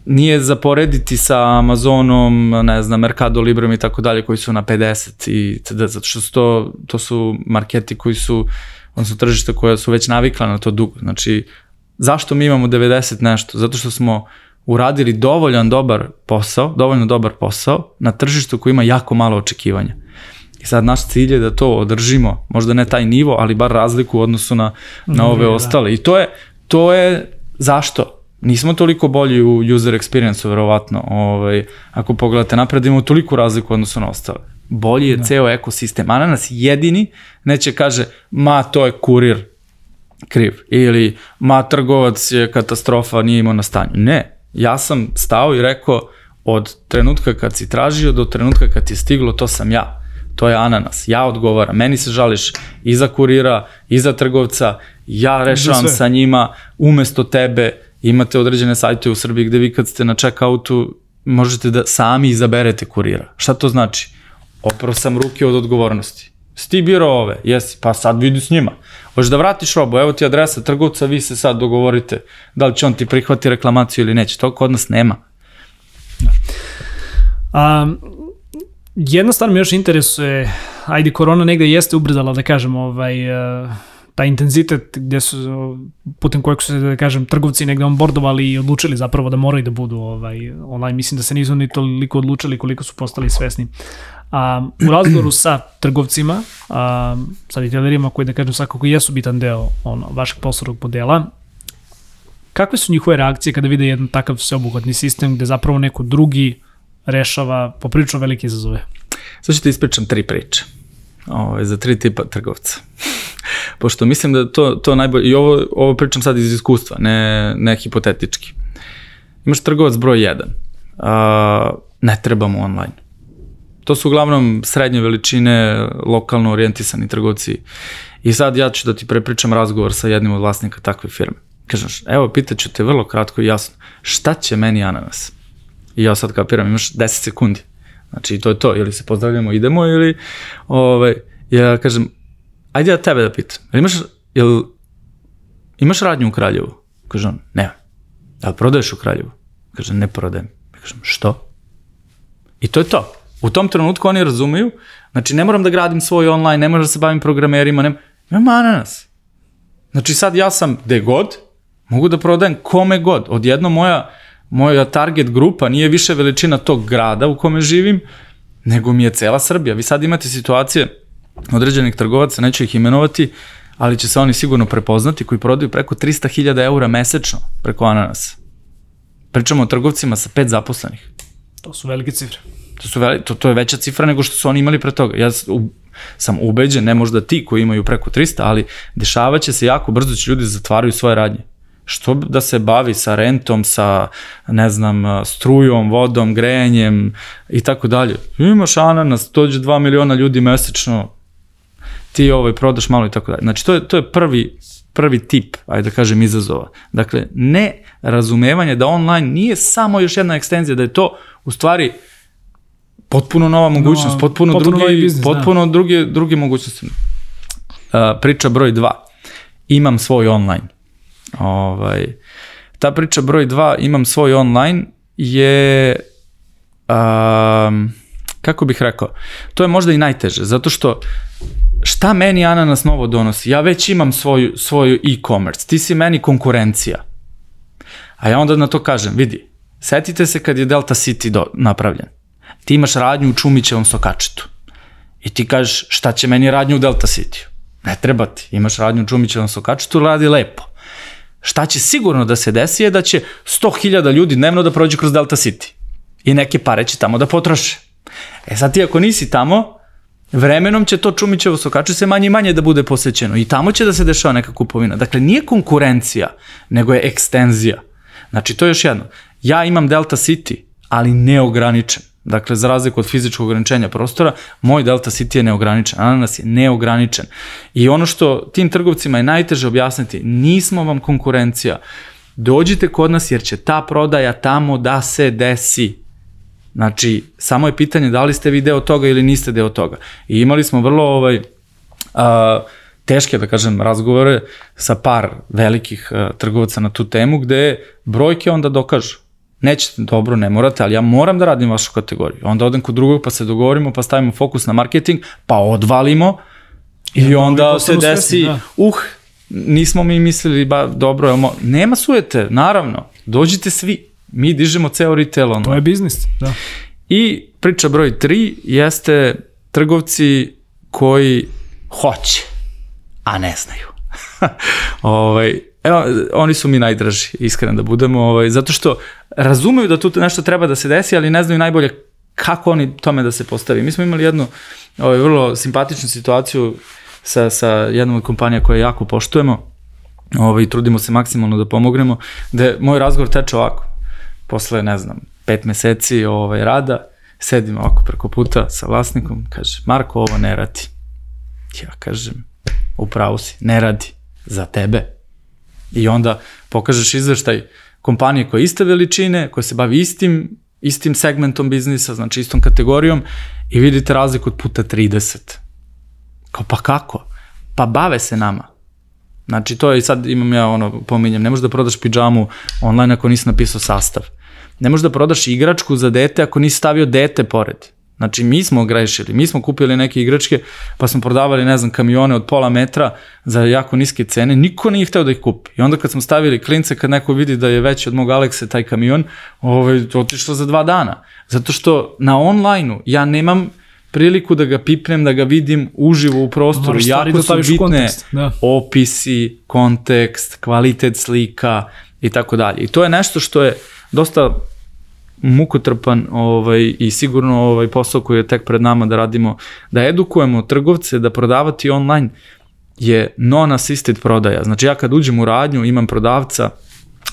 nije zaporediti sa Amazonom, ne znam, Mercado Librom i tako dalje, koji su na 50 i td. Zato što su to, to su marketi koji su, odnosno tržišta koja su već navikla na to dugo. Znači, zašto mi imamo 90 nešto? Zato što smo uradili dovoljan dobar posao, dovoljno dobar posao na tržištu koji ima jako malo očekivanja. I sad naš cilj je da to održimo, možda ne taj nivo, ali bar razliku u odnosu na, na ove da. ostale. I to je, to je zašto? Nismo toliko bolji u user experience-u, verovatno. Ovaj, ako pogledate napred, imamo toliko razliku u odnosu na ostale. Bolji je da. ceo ekosistem. Ananas jedini neće kaže, ma to je kurir kriv. Ili, ma trgovac je katastrofa, nije imao na stanju. Ne, ja sam stao i rekao, od trenutka kad si tražio do trenutka kad ti je stiglo, to sam ja. To je ananas. Ja odgovaram. Meni se žališ i za kurira, i za trgovca. Ja rešavam sa njima umesto tebe imate određene sajte u Srbiji gde vi kad ste na check-outu možete da sami izaberete kurira. Šta to znači? Oprao sam ruke od odgovornosti. Si ti biro ove? Jesi, pa sad vidi s njima. Hoćeš da vratiš robu, evo ti adresa trgovca, vi se sad dogovorite da li će on ti prihvati reklamaciju ili neće. To kod nas nema. Da. Um, jedna stvar me još interesuje, ajde korona negde jeste ubrzala da kažem ovaj, uh, taj intenzitet gde su, putem kojeg su se, da kažem, trgovci negde onboardovali i odlučili zapravo da moraju da budu ovaj, online. Mislim da se nisu ni toliko odlučili koliko su postali svesni. A, u razgovoru sa trgovcima, a, sa retailerima koji, da kažem, svakako jesu bitan deo ono, vašeg poslovnog modela, kakve su njihove reakcije kada vide jedan takav sveobuhvatni sistem gde zapravo neko drugi rešava poprilično velike izazove? Sad ću ti ispričam tri priče ovaj, za tri tipa trgovca. Pošto mislim da to, to najbolje, i ovo, ovo pričam sad iz iskustva, ne, ne hipotetički. Imaš trgovac broj 1, a, ne trebamo online. To su uglavnom srednje veličine, lokalno orijentisani trgovci. I sad ja ću da ti prepričam razgovor sa jednim od vlasnika takve firme. Kažeš, evo, pitaću te vrlo kratko i jasno, šta će meni ananas? I ja sad kapiram, imaš 10 sekundi. Znači, to je to, ili se pozdravljamo, idemo, ili, ovaj, ja kažem, ajde ja tebe da pitam, jel imaš, jel, imaš radnju u Kraljevu? Kaže on, ne. li prodaješ u Kraljevu? Kaže, ne prodajem. Ja kažem, što? I to je to. U tom trenutku oni razumeju, znači ne moram da gradim svoj online, ne moram da se bavim programerima, ne, imam ananas. Znači sad ja sam gde god, mogu da prodajem kome god. Odjedno moja, moja target grupa nije više veličina tog grada u kome živim, nego mi je cela Srbija. Vi sad imate situacije određenih trgovaca, neću ih imenovati, ali će se oni sigurno prepoznati, koji prodaju preko 300.000 eura mesečno preko ananasa. Pričamo o trgovcima sa pet zaposlenih. To su velike cifre. To, su veli, to, to je veća cifra nego što su oni imali pre toga. Ja u, sam ubeđen, ne možda ti koji imaju preko 300, ali dešavaće se jako brzo da će ljudi zatvaraju svoje radnje. Što da se bavi sa rentom, sa, ne znam, strujom, vodom, grejanjem i tako dalje. Imaš ananas, dođe 2 miliona ljudi mesečno, ti ovaj, prodaš malo i tako dalje. Znači, to je, to je prvi, prvi tip, ajde da kažem, izazova. Dakle, ne razumevanje da online nije samo još jedna ekstenzija, da je to u stvari potpuno nova mogućnost, no, potpuno, potpuno drugi, biznis, da. potpuno da. druge, druge mogućnosti. Uh, priča broj 2. Imam svoj online. Ovaj, ta priča broj 2, imam svoj online, je um, kako bih rekao, to je možda i najteže, zato što šta meni Ananas novo donosi? Ja već imam svoju, svoju e-commerce, ti si meni konkurencija. A ja onda na to kažem, vidi, setite se kad je Delta City do, napravljen. Ti imaš radnju u Čumićevom sokačetu. I ti kažeš šta će meni radnju u Delta City? Ne treba ti, imaš radnju u Čumićevom sokačetu, radi lepo. Šta će sigurno da se desi je da će 100.000 ljudi dnevno da prođe kroz Delta City. I neke pare će tamo da potroše. E sad ti ako nisi tamo, vremenom će to Čumićevo sokače se manje i manje da bude posećeno i tamo će da se dešava neka kupovina. Dakle, nije konkurencija, nego je ekstenzija. Znači, to je još jedno. Ja imam Delta City, ali neograničen. Dakle, za razliku od fizičkog ograničenja prostora, moj Delta City je neograničen, ananas je neograničen. I ono što tim trgovcima je najteže objasniti, nismo vam konkurencija, dođite kod nas jer će ta prodaja tamo da se desi. Znači, samo je pitanje da li ste vi deo toga ili niste deo toga. I imali smo vrlo ovaj, a, teške, da kažem, razgovore sa par velikih a, trgovaca na tu temu, gde brojke onda dokažu. Nećete, dobro, ne morate, ali ja moram da radim vašu kategoriju. Onda odem kod drugog, pa se dogovorimo, pa stavimo fokus na marketing, pa odvalimo i, I onda se desi, svesni, da. uh, nismo mi mislili, ba, dobro, mo... nema sujete, naravno, dođite svi, mi dižemo ceo retail online. To je biznis, da. I priča broj 3 jeste trgovci koji hoće, a ne znaju. ovaj, evo, oni su mi najdraži, iskreno da budemo, ovaj, zato što razumeju da tu nešto treba da se desi, ali ne znaju najbolje kako oni tome da se postavi. Mi smo imali jednu ovaj, vrlo simpatičnu situaciju sa, sa jednom od kompanija koje jako poštujemo, ovaj, trudimo se maksimalno da pomognemo, gde moj razgovor teče ovako, posle, ne znam, pet meseci ovaj, rada, sedim ovako preko puta sa vlasnikom, kaže, Marko, ovo ne radi. Ja kažem, upravo si, ne radi, za tebe. I onda pokažeš izveštaj kompanije koja je iste veličine, koja se bavi istim, istim segmentom biznisa, znači istom kategorijom i vidite razliku od puta 30. Kao pa kako? Pa bave se nama. Znači to je sad imam ja ono, pominjem, ne možeš da prodaš pidžamu online ako nisi napisao sastav. Ne možeš da prodaš igračku za dete ako nisi stavio dete pored. Znači, mi smo grešili, mi smo kupili neke igračke, pa smo prodavali, ne znam, kamione od pola metra za jako niske cene, niko nije hteo da ih kupi. I onda kad smo stavili klince, kad neko vidi da je veći od mog Alekse taj kamion, ovaj, otišlo za dva dana. Zato što na online-u ja nemam priliku da ga pipnem, da ga vidim uživo u prostoru. Moraš jako da su bitne kontekst, da. opisi, kontekst, kvalitet slika i tako dalje. I to je nešto što je dosta mukotrpan ovaj, i sigurno ovaj posao koji je tek pred nama da radimo, da edukujemo trgovce da prodavati online je non-assisted prodaja. Znači ja kad uđem u radnju imam prodavca,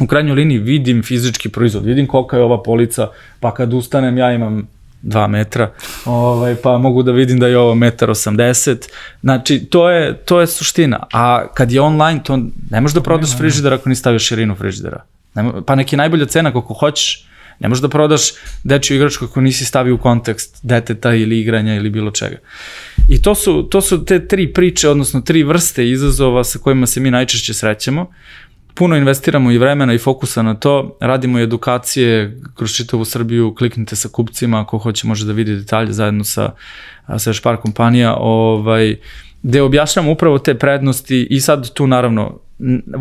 u krajnjoj liniji vidim fizički proizvod, vidim kolika je ova polica, pa kad ustanem ja imam 2 metra, ovaj, pa mogu da vidim da je ovo 1,80 m. Znači, to je, to je suština. A kad je online, to ne možeš da prodaš frižider ako nisi stavio širinu frižidera. Pa neki najbolja cena kako hoćeš, Ne možeš da prodaš dečju igračku ako nisi stavio u kontekst deteta ili igranja ili bilo čega. I to su, to su te tri priče, odnosno tri vrste izazova sa kojima se mi najčešće srećemo. Puno investiramo i vremena i fokusa na to, radimo i edukacije kroz čitavu Srbiju, kliknite sa kupcima, ako hoće može da vidi detalje zajedno sa, sa još par kompanija, ovaj, gde objašnjamo upravo te prednosti i sad tu naravno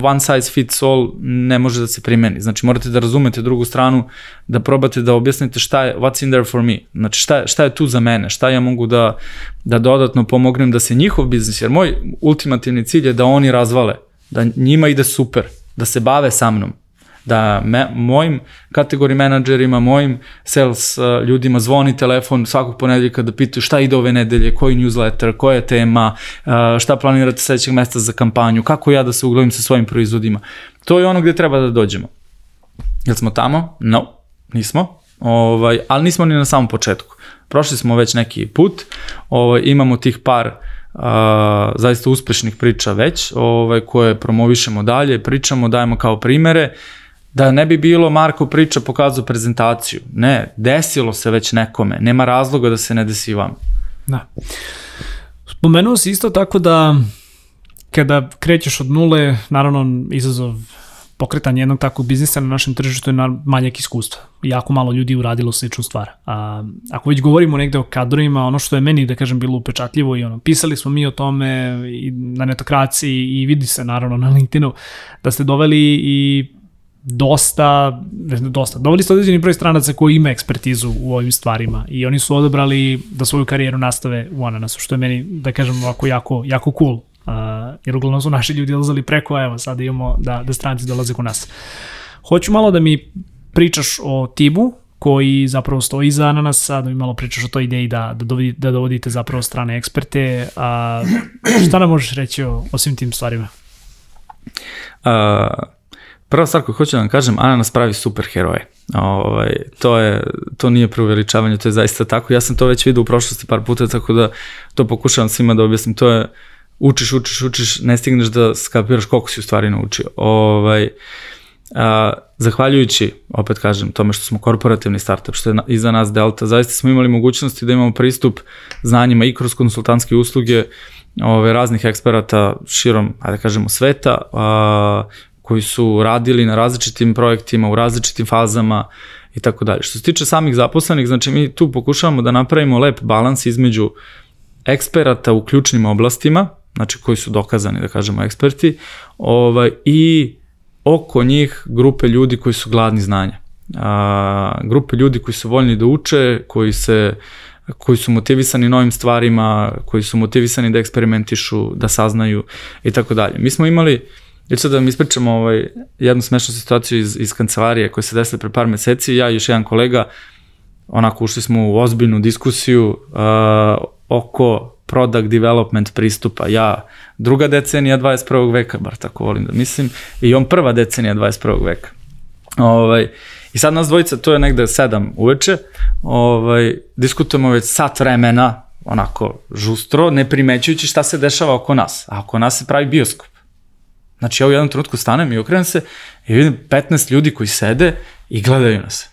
one size fits all ne može da se primeni. Znači morate da razumete drugu stranu, da probate da objasnite šta je, what's in there for me. Znači šta, šta je tu za mene, šta ja mogu da, da dodatno pomognem da se njihov biznis, jer moj ultimativni cilj je da oni razvale, da njima ide super, da se bave sa mnom, da me, mojim kategori menadžerima, mojim sales uh, ljudima zvoni telefon svakog ponedeljka da pitaju šta ide ove nedelje, koji newsletter, koja tema, uh, šta planirate sledećeg mesta za kampanju, kako ja da se uglavim sa svojim proizvodima. To je ono gde treba da dođemo. Jel smo tamo? No, nismo. Ovaj, ali nismo ni na samom početku. Prošli smo već neki put, ovaj, imamo tih par uh, zaista uspešnih priča već, ovaj, koje promovišemo dalje, pričamo, dajemo kao primere, da ne bi bilo Marko priča pokazao prezentaciju. Ne, desilo se već nekome, nema razloga da se ne desi vam. Da. Spomenuo si isto tako da kada krećeš od nule, naravno izazov pokretanje jednog takvog biznisa na našem tržištu je na manjak iskustva. Jako malo ljudi uradilo sličnu stvar. A, ako već govorimo negde o kadrovima, ono što je meni, da kažem, bilo upečatljivo i ono, pisali smo mi o tome i na netokraciji i vidi se naravno na LinkedInu da ste doveli i dosta, dosta, doveli ste određeni broj stranaca koji ima ekspertizu u ovim stvarima i oni su odabrali da svoju karijeru nastave u Ananasu, što je meni, da kažem, ovako jako, jako cool. Uh, jer uglavnom su naši ljudi odlazali preko, a evo sada imamo da, da stranci dolaze kod nas. Hoću malo da mi pričaš o Tibu, koji zapravo stoji iza Ananasa, da mi malo pričaš o toj ideji da, da, dovodi, da dovodite zapravo strane eksperte. A, šta nam možeš reći o, o svim tim stvarima? Uh, Prva stvar koju hoću da vam kažem, Ananas pravi super heroje. Ovaj, to, je, to nije preuveličavanje, to je zaista tako. Ja sam to već vidio u prošlosti par puta, tako da to pokušavam svima da objasnim. To je učiš, učiš, učiš, ne stigneš da skapiraš koliko si u stvari naučio. Ovaj, a, zahvaljujući, opet kažem, tome što smo korporativni startup, što je iza nas Delta, zaista smo imali mogućnosti da imamo pristup znanjima i kroz konsultantske usluge ove, raznih eksperata širom, ajde da kažemo, sveta, a, koji su radili na različitim projektima, u različitim fazama i tako dalje. Što se tiče samih zaposlenih, znači mi tu pokušavamo da napravimo lep balans između eksperata u ključnim oblastima, znači koji su dokazani, da kažemo, eksperti, ovaj, i oko njih grupe ljudi koji su gladni znanja. A, grupe ljudi koji su voljni da uče, koji se koji su motivisani novim stvarima, koji su motivisani da eksperimentišu, da saznaju i tako dalje. Mi smo imali, ja ću da vam ispričam ovaj, jednu smešnu situaciju iz, iz kancelarije koja se desila pre par meseci, ja i još jedan kolega, onako ušli smo u ozbiljnu diskusiju uh, oko product development pristupa. Ja druga decenija 21. veka, bar tako volim da mislim, i on prva decenija 21. veka. Ovaj, I sad nas dvojica, to je negde sedam uveče, ovaj, diskutujemo već sat vremena, onako žustro, ne primećujući šta se dešava oko nas. A oko nas se pravi bioskop. Znači ja u jednom trenutku stanem i okrenem se i vidim 15 ljudi koji sede i gledaju nas.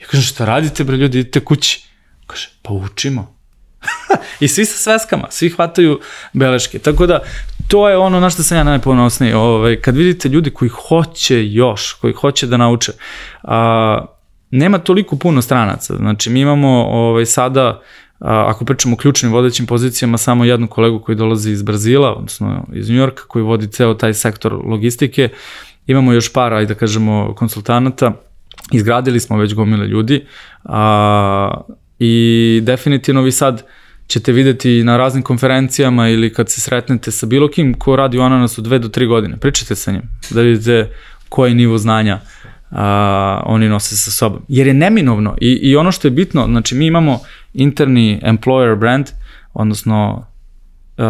Ja kažem šta radite bre ljudi, idite kući. Kaže pa učimo. I svi sa sveskama, svi hvataju beleške. Tako da, to je ono na što sam ja najponosniji. Ovaj, kad vidite ljudi koji hoće još, koji hoće da nauče, a, nema toliko puno stranaca. Znači, mi imamo ovaj, sada, ako pričamo o ključnim vodećim pozicijama, samo jednu kolegu koji dolazi iz Brazila, odnosno iz Njujorka, koji vodi ceo taj sektor logistike. Imamo još par, ajde da kažemo, konsultanata. Izgradili smo već gomile ljudi. A, I definitivno vi sad ćete videti na raznim konferencijama ili kad se sretnete sa bilo kim ko radi u Ananasu dve do tri godine. Pričajte sa njim da vidite koji nivo znanja a, oni nose sa sobom. Jer je neminovno i, i ono što je bitno, znači mi imamo interni employer brand, odnosno Uh,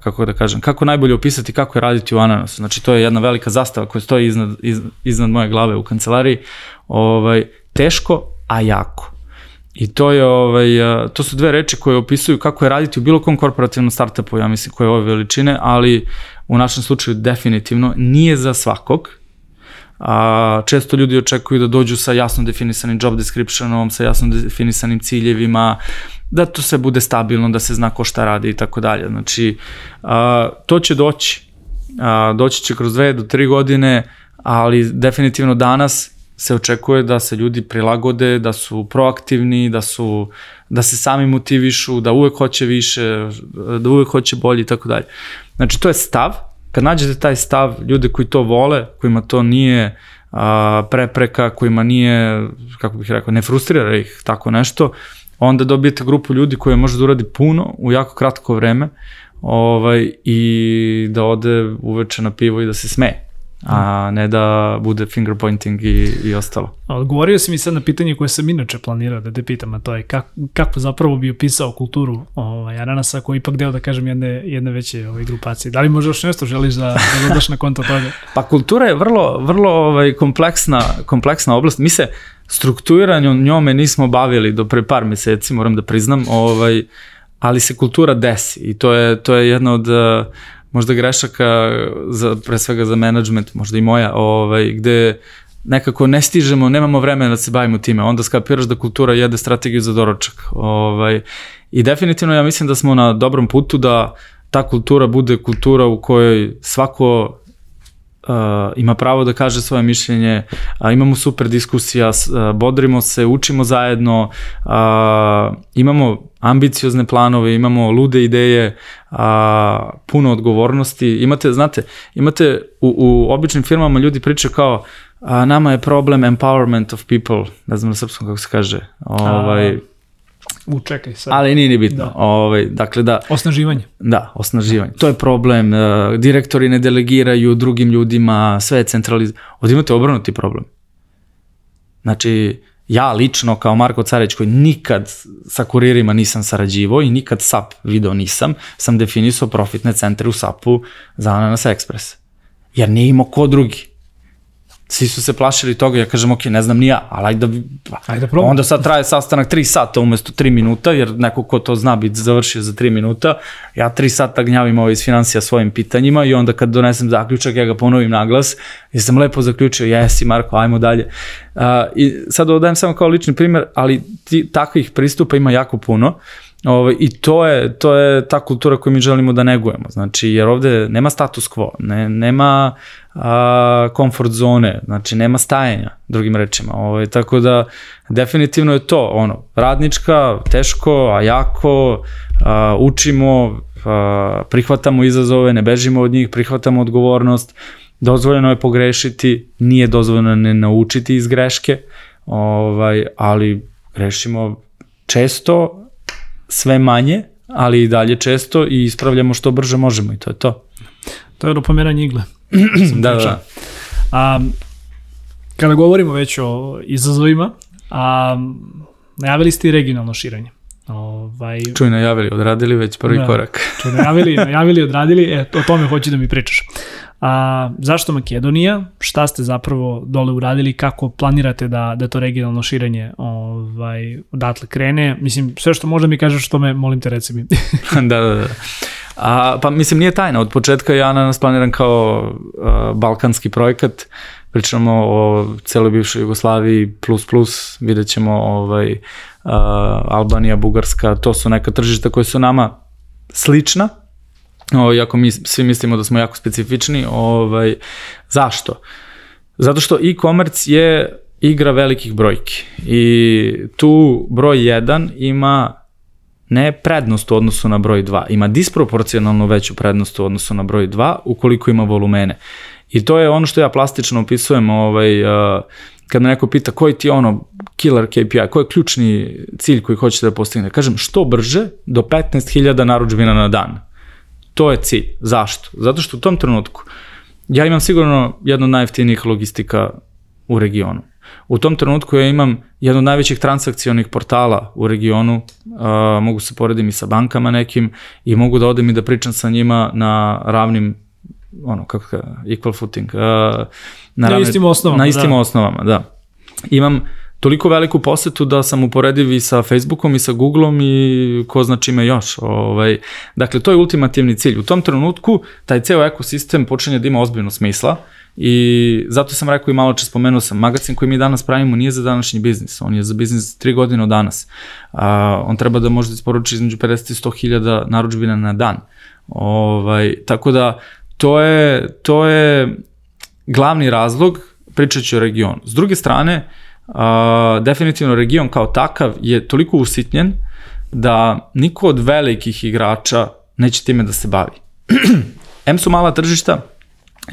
kako da kažem, kako najbolje opisati kako je raditi u Ananasu. Znači to je jedna velika zastava koja stoji iznad, iz, iznad moje glave u kancelariji. Ovaj, teško, a jako. I to je ovaj to su dve reči koje opisuju kako je raditi u bilo kom korporativnom startupu, ja mislim koje je ove veličine, ali u našem slučaju definitivno nije za svakog. A, često ljudi očekuju da dođu sa jasno definisanim job descriptionom, sa jasno definisanim ciljevima, da to sve bude stabilno, da se zna ko šta radi i tako dalje. Znači, a, to će doći. A, doći će kroz dve do tri godine, ali definitivno danas se očekuje da se ljudi prilagode, da su proaktivni, da su da se sami motivišu, da uvek hoće više, da uvek hoće bolje i tako dalje. Znači to je stav. Kad nađete taj stav, ljude koji to vole, kojima to nije a, prepreka, kojima nije, kako bih rekao, ne frustrira ih tako nešto, onda dobijete grupu ljudi koja može da uradi puno u jako kratko vreme ovaj, i da ode uveče na pivo i da se smeje a ne da bude finger pointing i, i ostalo. Odgovorio si mi sad na pitanje koje sam inače planirao da te pitam, a to je kako, kako zapravo bi opisao kulturu ovaj, Ananasa koji je ipak deo, da kažem, jedne, jedne veće ovaj, grupacije. Da li možda još nešto želiš da, da dodaš na konto toga? Pa kultura je vrlo, vrlo ovaj, kompleksna, kompleksna oblast. Mi se strukturiranjem njome nismo bavili do pre par meseci, moram da priznam, ovaj, ali se kultura desi i to je, to je jedna od uh, možda grešaka za, pre svega za management, možda i moja, ovaj, gde nekako ne stižemo, nemamo vremena da se bavimo time, onda skapiraš da kultura jede strategiju za doručak. Ovaj, I definitivno ja mislim da smo na dobrom putu da ta kultura bude kultura u kojoj svako uh, ima pravo da kaže svoje mišljenje, uh, imamo super diskusija, uh, bodrimo se, učimo zajedno, uh, imamo ambiciozne planove, imamo lude ideje, a, puno odgovornosti. Imate, znate, imate u, u običnim firmama ljudi pričaju kao a, nama je problem empowerment of people, ne znam na srpskom kako se kaže. Ovaj, a, U, čekaj sad. Ali nije ni bitno. Da. Ovaj, dakle, da, osnaživanje. Da, osnaživanje. To je problem. Uh, direktori ne delegiraju drugim ljudima, sve je centralizovano. Ovdje imate obrnuti problem. Znači, ja lično kao Marko Carić koji nikad sa kuririma nisam sarađivo i nikad SAP video nisam, sam definisao profitne centre u SAP-u za Ananas Express. Jer nije imao ko drugi. Svi su se plašili toga, ja kažem, ok, ne znam ni ja, ali ajde da... Ajde da Onda sad traje sastanak 3 sata umesto 3 minuta, jer neko ko to zna biti završio za 3 minuta. Ja 3 sata gnjavim ovo iz financija svojim pitanjima i onda kad donesem zaključak, ja ga ponovim na glas. I sam lepo zaključio, jesi Marko, ajmo dalje. Uh, I sad ovo dajem samo kao lični primer, ali ti, takvih pristupa ima jako puno. Ovaj, I to je, to je ta kultura koju mi želimo da negujemo. Znači, jer ovde nema status quo, ne, nema a, comfort zone, znači nema stajanja, drugim rečima. Ovaj, tako da, definitivno je to, ono, radnička, teško, a jako, a, učimo, a, prihvatamo izazove, ne bežimo od njih, prihvatamo odgovornost, dozvoljeno je pogrešiti, nije dozvoljeno ne naučiti iz greške, ovaj, ali grešimo često, sve manje, ali i dalje često i ispravljamo što brže možemo i to je to. To je do pomeranja igle. da, da. A, kada govorimo već o izazovima, a, najavili ste i regionalno širenje. Ovaj, Čuj, najavili, odradili već prvi da, korak. čuj, najavili, najavili, odradili, e, o tome hoću da mi pričaš. A, zašto Makedonija? Šta ste zapravo dole uradili? Kako planirate da, da to regionalno širenje ovaj, odatle krene? Mislim, sve što možda mi kažeš što me, molim te reci mi. da, da, da. A, pa mislim, nije tajna. Od početka ja na nas planiram kao a, balkanski projekat. Pričamo o celoj bivšoj Jugoslaviji plus plus. Vidjet ćemo ovaj, a, Albanija, Bugarska. To su neka tržišta koje su nama slična, o, iako mi svi mislimo da smo jako specifični, ovaj, zašto? Zato što e-commerce je igra velikih brojki i tu broj 1 ima ne prednost u odnosu na broj 2, ima disproporcionalno veću prednost u odnosu na broj 2 ukoliko ima volumene. I to je ono što ja plastično opisujem, ovaj, uh, kad me neko pita koji ti je ono killer KPI, koji je ključni cilj koji hoćete da postigne, kažem što brže do 15.000 naručbina na dan To je cilj. Zašto? Zato što u tom trenutku ja imam sigurno jedno od najjeftinijih logistika u regionu. U tom trenutku ja imam jedno od najvećih transakcionih portala u regionu, uh, mogu se poredim i sa bankama nekim i mogu da odem i da pričam sa njima na ravnim ono, kako ka, equal footing. Uh, na, na istim osnovama. Na istim da. osnovama, da. Imam toliko veliku posetu da sam uporediv i sa Facebookom i sa Googleom i ko zna čime još. Ovaj, dakle, to je ultimativni cilj. U tom trenutku taj ceo ekosistem počinje da ima ozbiljno smisla i zato sam rekao i malo če spomenuo sam, magazin koji mi danas pravimo nije za današnji biznis, on je za biznis tri godine od danas. A, on treba da može da isporuči između 50 i 100 hiljada naručbina na dan. Ovaj, tako da to je, to je glavni razlog, pričat ću o regionu. S druge strane, a, definitivno region kao takav je toliko usitnjen da niko od velikih igrača neće time da se bavi. M su mala tržišta,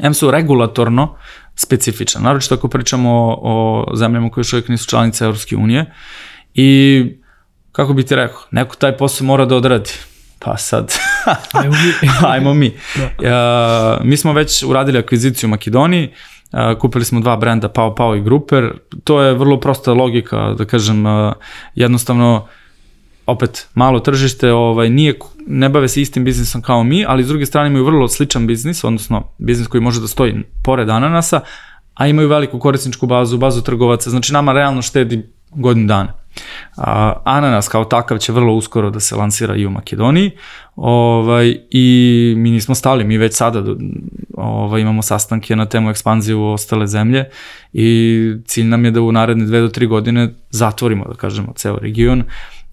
M su regulatorno specifična, naročito ako pričamo o, o zemljama koje još uvijek nisu članice Evropske unije i kako bi ti rekao, neko taj posao mora da odradi. Pa sad, ajmo mi. ajmo mi. Da. Uh, mi smo već uradili akviziciju u Makedoniji, kupili smo dva brenda Pao Pao i Gruper. To je vrlo prosta logika, da kažem, jednostavno opet malo tržište, ovaj nije ne bave se istim biznisom kao mi, ali s druge strane imaju vrlo sličan biznis, odnosno biznis koji može da stoji pored ananasa, a imaju veliku korisničku bazu, bazu trgovaca, znači nama realno štedi godinu dana. Ananas kao takav će vrlo uskoro da se lansira i u Makedoniji ovaj, i mi nismo stali, mi već sada ovaj, imamo sastanke na temu ekspanzije u ostale zemlje i cilj nam je da u naredne dve do tri godine zatvorimo, da kažemo, ceo region.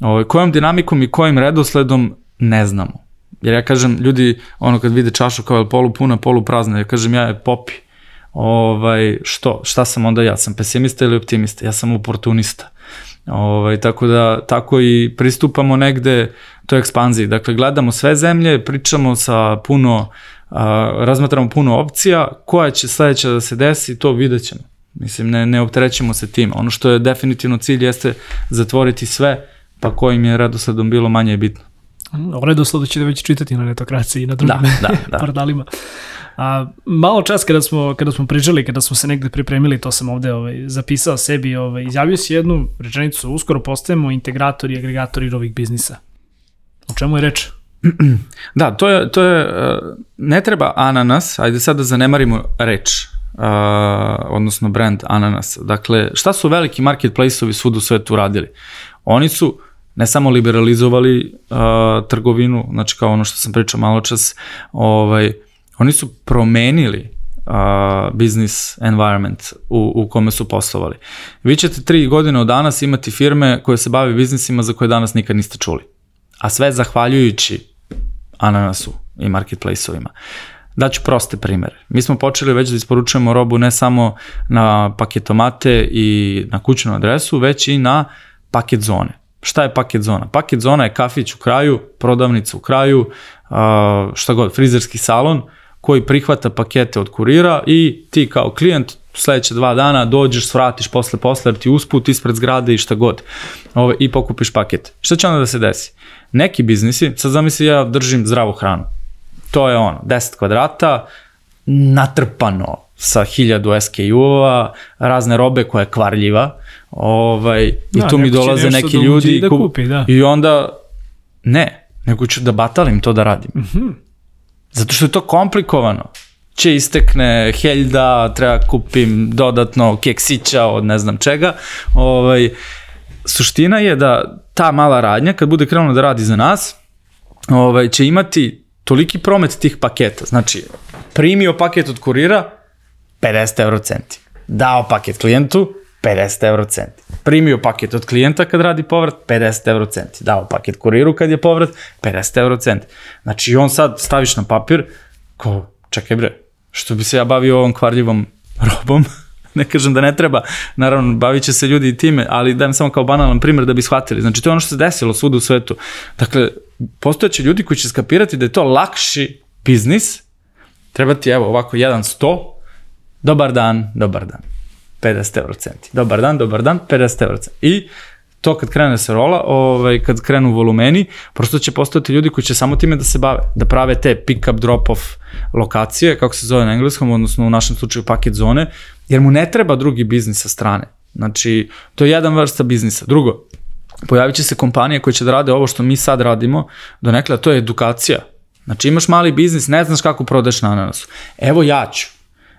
Ovaj, kojom dinamikom i kojim redosledom ne znamo. Jer ja kažem, ljudi, ono kad vide čašu kao je polu puna, polu prazna, ja kažem, ja je popi. Ovaj, što? Šta sam onda ja? Sam pesimista ili optimista? Ja sam oportunista. Ovaj, tako da tako i pristupamo negde toj ekspanziji. Dakle, gledamo sve zemlje, pričamo sa puno, a, razmatramo puno opcija, koja će sledeća da se desi, to vidjet ćemo. Mislim, ne, ne opterećemo se tim. Ono što je definitivno cilj jeste zatvoriti sve, pa kojim je redosledom bilo manje je bitno. O redosledu ćete već čitati na netokraciji i na drugim da, da, da. portalima. A, malo čas kada smo, kada smo pričali, kada smo se negde pripremili, to sam ovde ovaj, zapisao sebi, ovaj, izjavio si jednu rečenicu, uskoro postajemo integratori i agregatori novih biznisa. O čemu je reč? Da, to je, to je, e, ne treba ananas, ajde sad da zanemarimo reč, uh, odnosno brand ananas. Dakle, šta su veliki marketplace-ovi svud u svetu radili? Oni su ne samo liberalizovali uh, trgovinu, znači kao ono što sam pričao malo čas, ovaj, oni su promenili uh, business environment u, u kome su poslovali. Vi ćete tri godine od danas imati firme koje se bave biznisima za koje danas nikad niste čuli. a sve zahvaljujući ananasu i marketplace-ovima. Daću proste primere. Mi smo počeli već da isporučujemo robu ne samo na paketomate i na kućnu adresu, već i na paket zone. Šta je paket zona? Paket zona je kafić u kraju, prodavnica u kraju, šta god, frizerski salon koji prihvata pakete od kurira i ti kao klijent sledeće dva dana dođeš, svratiš posle posle, jer ti usput ispred zgrade i šta god ove, i pokupiš paket. Šta će onda da se desi? Neki biznisi, sad zamisli ja držim zdravu hranu, to je ono, 10 kvadrata, natrpano sa 1000 SKU-ova, razne robe koja je kvarljiva, ovaj, i da, tu mi dolaze neki da ljudi da kupi, da. i onda, ne, nego ću da batalim to da radim. Mm -hmm. Zato što je to komplikovano. Će istekne heljda, treba kupim dodatno keksića od ne znam čega. Ovaj, suština je da ta mala radnja, kad bude krenula da radi za nas, ovaj, će imati toliki promet tih paketa. Znači, primio paket od kurira, 50 euro centi. Dao paket klijentu, 50 euro centi. Primio paket od klijenta kad radi povrat, 50 euro centi. Dao paket kuriru kad je povrat, 50 euro centi. Znači, on sad staviš na papir, ko, čekaj bre, što bi se ja bavio ovom kvarljivom robom, ne kažem da ne treba, naravno bavit će se ljudi i time, ali dajem samo kao banalan primjer da bi shvatili. Znači to je ono što se desilo svuda u svetu. Dakle, postojeće ljudi koji će skapirati da je to lakši biznis, treba ti evo ovako jedan sto, dobar dan, dobar dan, 50 euro centi. Dobar dan, dobar dan, 50 euro centi. I to kad krene se rola, ovaj, kad krenu volumeni, prosto će postojati ljudi koji će samo time da se bave, da prave te pick-up, drop-off lokacije, kako se zove na engleskom, odnosno u našem slučaju paket zone, jer mu ne treba drugi biznis sa strane. Znači, to je jedan vrsta biznisa. Drugo, pojavit će se kompanije koje će da rade ovo što mi sad radimo, do nekada to je edukacija. Znači imaš mali biznis, ne znaš kako prodeš na ananasu. Evo ja ću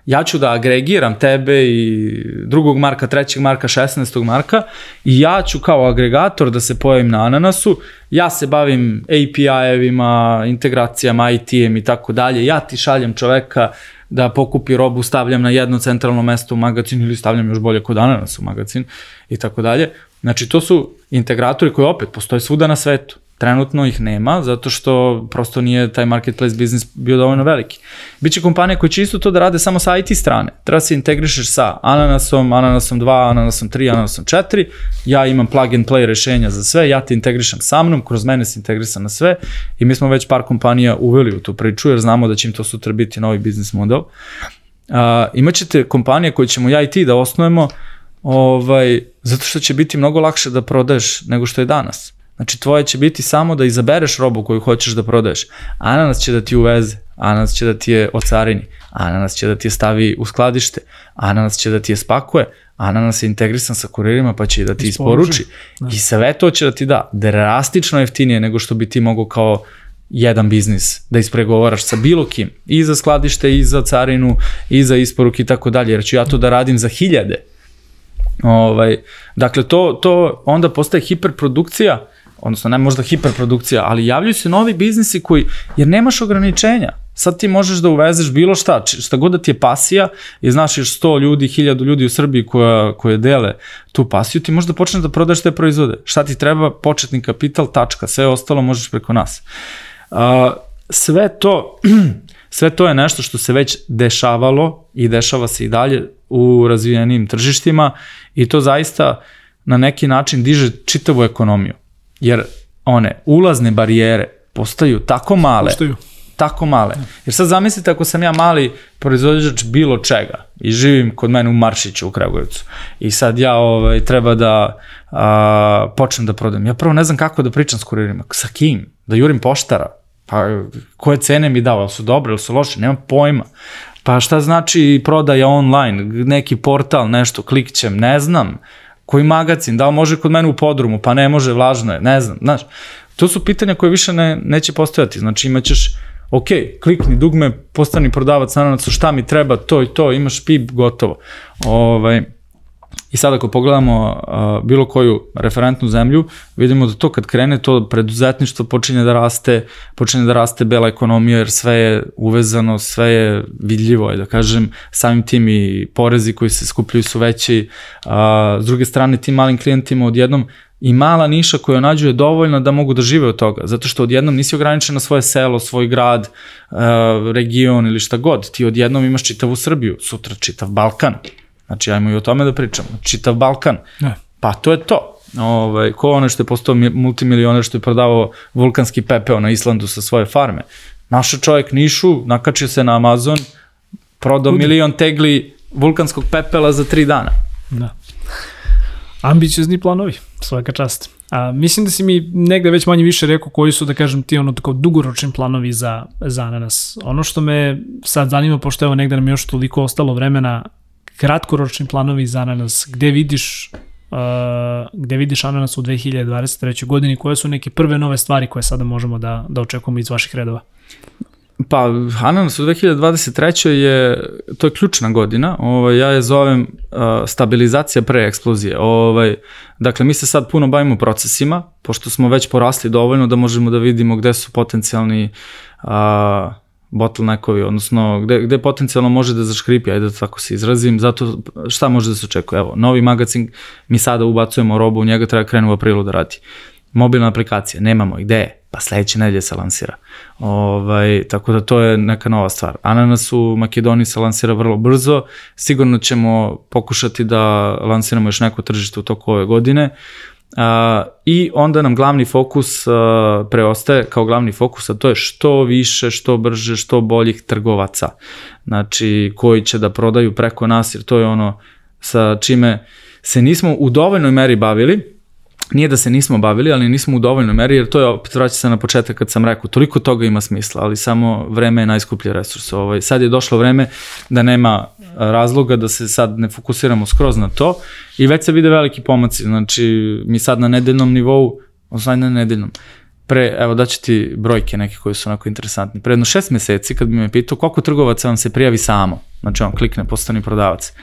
ja ću da agregiram tebe i drugog marka, trećeg marka, 16. marka i ja ću kao agregator da se pojavim na Ananasu, ja se bavim API-evima, integracijama, IT-em i tako dalje, ja ti šaljem čoveka da pokupi robu, stavljam na jedno centralno mesto u magazin ili stavljam još bolje kod Ananas u magazin i tako dalje. Znači to su integratori koji opet postoje svuda na svetu. Trenutno ih nema, zato što prosto nije taj marketplace biznis bio dovoljno veliki. Biće kompanije koje će isto to da rade samo sa IT strane. Treba se integrišeš sa Ananasom, Ananasom 2, Ananasom 3, Ananasom 4. Ja imam plug and play rešenja za sve, ja te integrišem sa mnom, kroz mene se integrisam na sve i mi smo već par kompanija uveli u tu priču jer znamo da će im to sutra biti novi biznis model. Uh, imaćete kompanije koje ćemo ja i ti da osnujemo ovaj, zato što će biti mnogo lakše da prodaješ nego što je danas Znači tvoje će biti samo da izabereš robu koju hoćeš da prodaješ. Ananas će da ti uveze, ananas će da ti je ocarini, ananas će da ti je stavi u skladište, ananas će da ti je spakuje, ananas je integrisan sa kuririma pa će da ti isporuči. Da. I sve to će da ti da drastično jeftinije nego što bi ti mogao kao jedan biznis da ispregovaraš sa bilo kim i za skladište i za carinu i za isporuk i tako dalje jer ću ja to da radim za hiljade ovaj, dakle to, to onda postaje hiperprodukcija odnosno ne možda hiperprodukcija, ali javljaju se novi biznisi koji, jer nemaš ograničenja. Sad ti možeš da uvezeš bilo šta, šta god da ti je pasija i znaš još 100 ljudi, 1000 ljudi u Srbiji koja, koje dele tu pasiju, ti možeš da počneš da prodaš te proizvode. Šta ti treba? Početni kapital, tačka, sve ostalo možeš preko nas. Uh, sve to, sve to je nešto što se već dešavalo i dešava se i dalje u razvijenim tržištima i to zaista na neki način diže čitavu ekonomiju jer one ulazne barijere postaju tako male. Postaju. Tako male. Jer sad zamislite ako sam ja mali proizvođač bilo čega i živim kod mene u Maršiću u Kragujevcu i sad ja ovaj, treba da a, počnem da prodajem. Ja prvo ne znam kako da pričam s kuririma. Sa kim? Da jurim poštara? Pa koje cene mi dao? Ili su dobre ili su loše? Nemam pojma. Pa šta znači prodaja online? Neki portal, nešto, klikćem, ne znam koji magazin, da li može kod mene u podrumu, pa ne može, vlažno je, ne znam, znaš. To su pitanja koje više ne, neće postojati, znači imaćeš, ok, klikni dugme, postani prodavac ananaca, šta mi treba, to i to, imaš pip, gotovo. Ovaj, I sad ako pogledamo uh, bilo koju referentnu zemlju, vidimo da to kad krene, to preduzetništvo počinje da raste, počinje da raste bela ekonomija, jer sve je uvezano, sve je vidljivo, da kažem, samim tim i porezi koji se skupljaju su veći. Uh, s druge strane, tim malim klijentima odjednom i mala niša koju nađu je dovoljna da mogu da žive od toga, zato što odjednom nisi ograničen na svoje selo, svoj grad, uh, region ili šta god, ti odjednom imaš čitavu Srbiju, sutra čitav Balkan, znači ajmo i o tome da pričamo, čitav Balkan, Ne. pa to je to. Ovaj, ko ono što je postao mi- multimilioner što je prodavao vulkanski pepeo na Islandu sa svoje farme. Našao čovjek Nišu, nakačio se na Amazon, prodao milion tegli vulkanskog pepela za tri dana. Da. Ambiciozni planovi, svaka čast. A, mislim da si mi negde već manje više rekao koji su, da kažem ti, ono tako dugoročni planovi za, za ananas. Ono što me sad zanima, pošto evo negde nam još toliko ostalo vremena, kratkoročni planovi za ananas, gde vidiš uh, gde vidiš ananas u 2023. godini, koje su neke prve nove stvari koje sada možemo da, da očekujemo iz vaših redova? Pa, Ananas u 2023. je, to je ključna godina, ovaj, ja je zovem uh, stabilizacija pre eksplozije. Ovaj, dakle, mi se sad puno bavimo procesima, pošto smo već porasli dovoljno da možemo da vidimo gde su potencijalni uh, bottleneckovi, odnosno gde, gde potencijalno može da zaškripi, ajde da tako se izrazim, zato šta može da se očekuje? Evo, novi magazin, mi sada ubacujemo robu, njega treba krenu u aprilu da radi. Mobilna aplikacija, nemamo, gde je? Pa sledeće nedelje se lansira. Ovaj, tako da to je neka nova stvar. Ananas u Makedoniji se lansira vrlo brzo, sigurno ćemo pokušati da lansiramo još neko tržište u toku ove godine. Uh, I onda nam glavni fokus preostaje kao glavni fokus, a to je što više, što brže, što boljih trgovaca. Znači, koji će da prodaju preko nas, jer to je ono sa čime se nismo u dovoljnoj meri bavili, nije da se nismo bavili, ali nismo u dovoljnoj meri, jer to je, opet vraća se na početak kad sam rekao, toliko toga ima smisla, ali samo vreme je najskuplji resurs. Ovaj, sad je došlo vreme da nema razloga da se sad ne fokusiramo skroz na to i već se vide veliki pomaci, znači mi sad na nedeljnom nivou, odnosno na nedeljnom, pre, evo daću ti brojke neke koje su onako interesantne. Pre jedno šest meseci kad bi me pitao koliko trgovaca vam se prijavi samo, znači on klikne postani prodavac,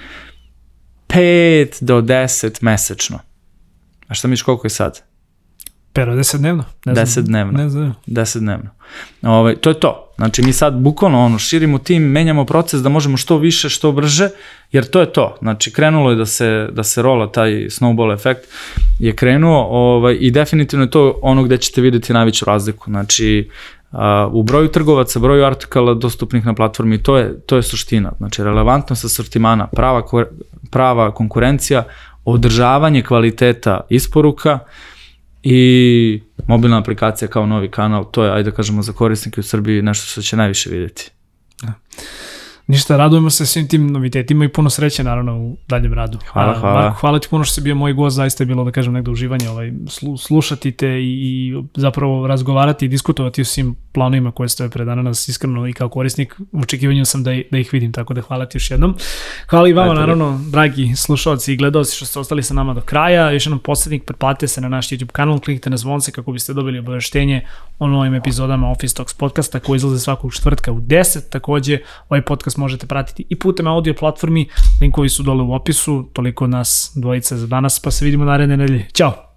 5 do 10 mesečno. A šta miš koliko je sad? Pero 10 dnevno? Ne 10 dnevno. Ne znam. 10 dnevno. Ovaj, to je to. Znači mi sad bukvalno ono, širimo tim, menjamo proces da možemo što više, što brže, jer to je to. Znači krenulo je da se, da se rola taj snowball efekt, je krenuo ovaj, i definitivno je to ono gde ćete videti najveću razliku. Znači Uh, u broju trgovaca, broju artikala dostupnih na platformi, to je, to je suština. Znači, relevantnost asortimana, prava, prava konkurencija, održavanje kvaliteta isporuka i mobilna aplikacija kao novi kanal, to je, ajde da kažemo, za korisnike u Srbiji nešto što će najviše videti. Ništa, radujemo se svim tim novitetima i puno sreće naravno u daljem radu. Hvala, hvala. Marko, hvala ti puno što si bio moj gost, zaista je bilo da kažem negde uživanje ovaj, slu, slušati te i, i zapravo razgovarati i diskutovati o svim planovima koje stoje pred nas iskreno i kao korisnik u očekivanju sam da, da ih vidim, tako da hvala ti još jednom. Hvala i vama Eto, naravno, dragi slušalci i gledalci što ste ostali sa nama do kraja. Još jednom poslednik, pretplatite se na naš YouTube kanal, kliknite na zvonce kako biste dobili obaveštenje o novim epizodama Office Talks podcasta koji izlaze svakog četvrtka u 10. Takođe, ovaj podcast možete pratiti i putem audio platformi, linkovi su dole u opisu, toliko od nas dvojice za danas, pa se vidimo naredne nedelje. Ćao!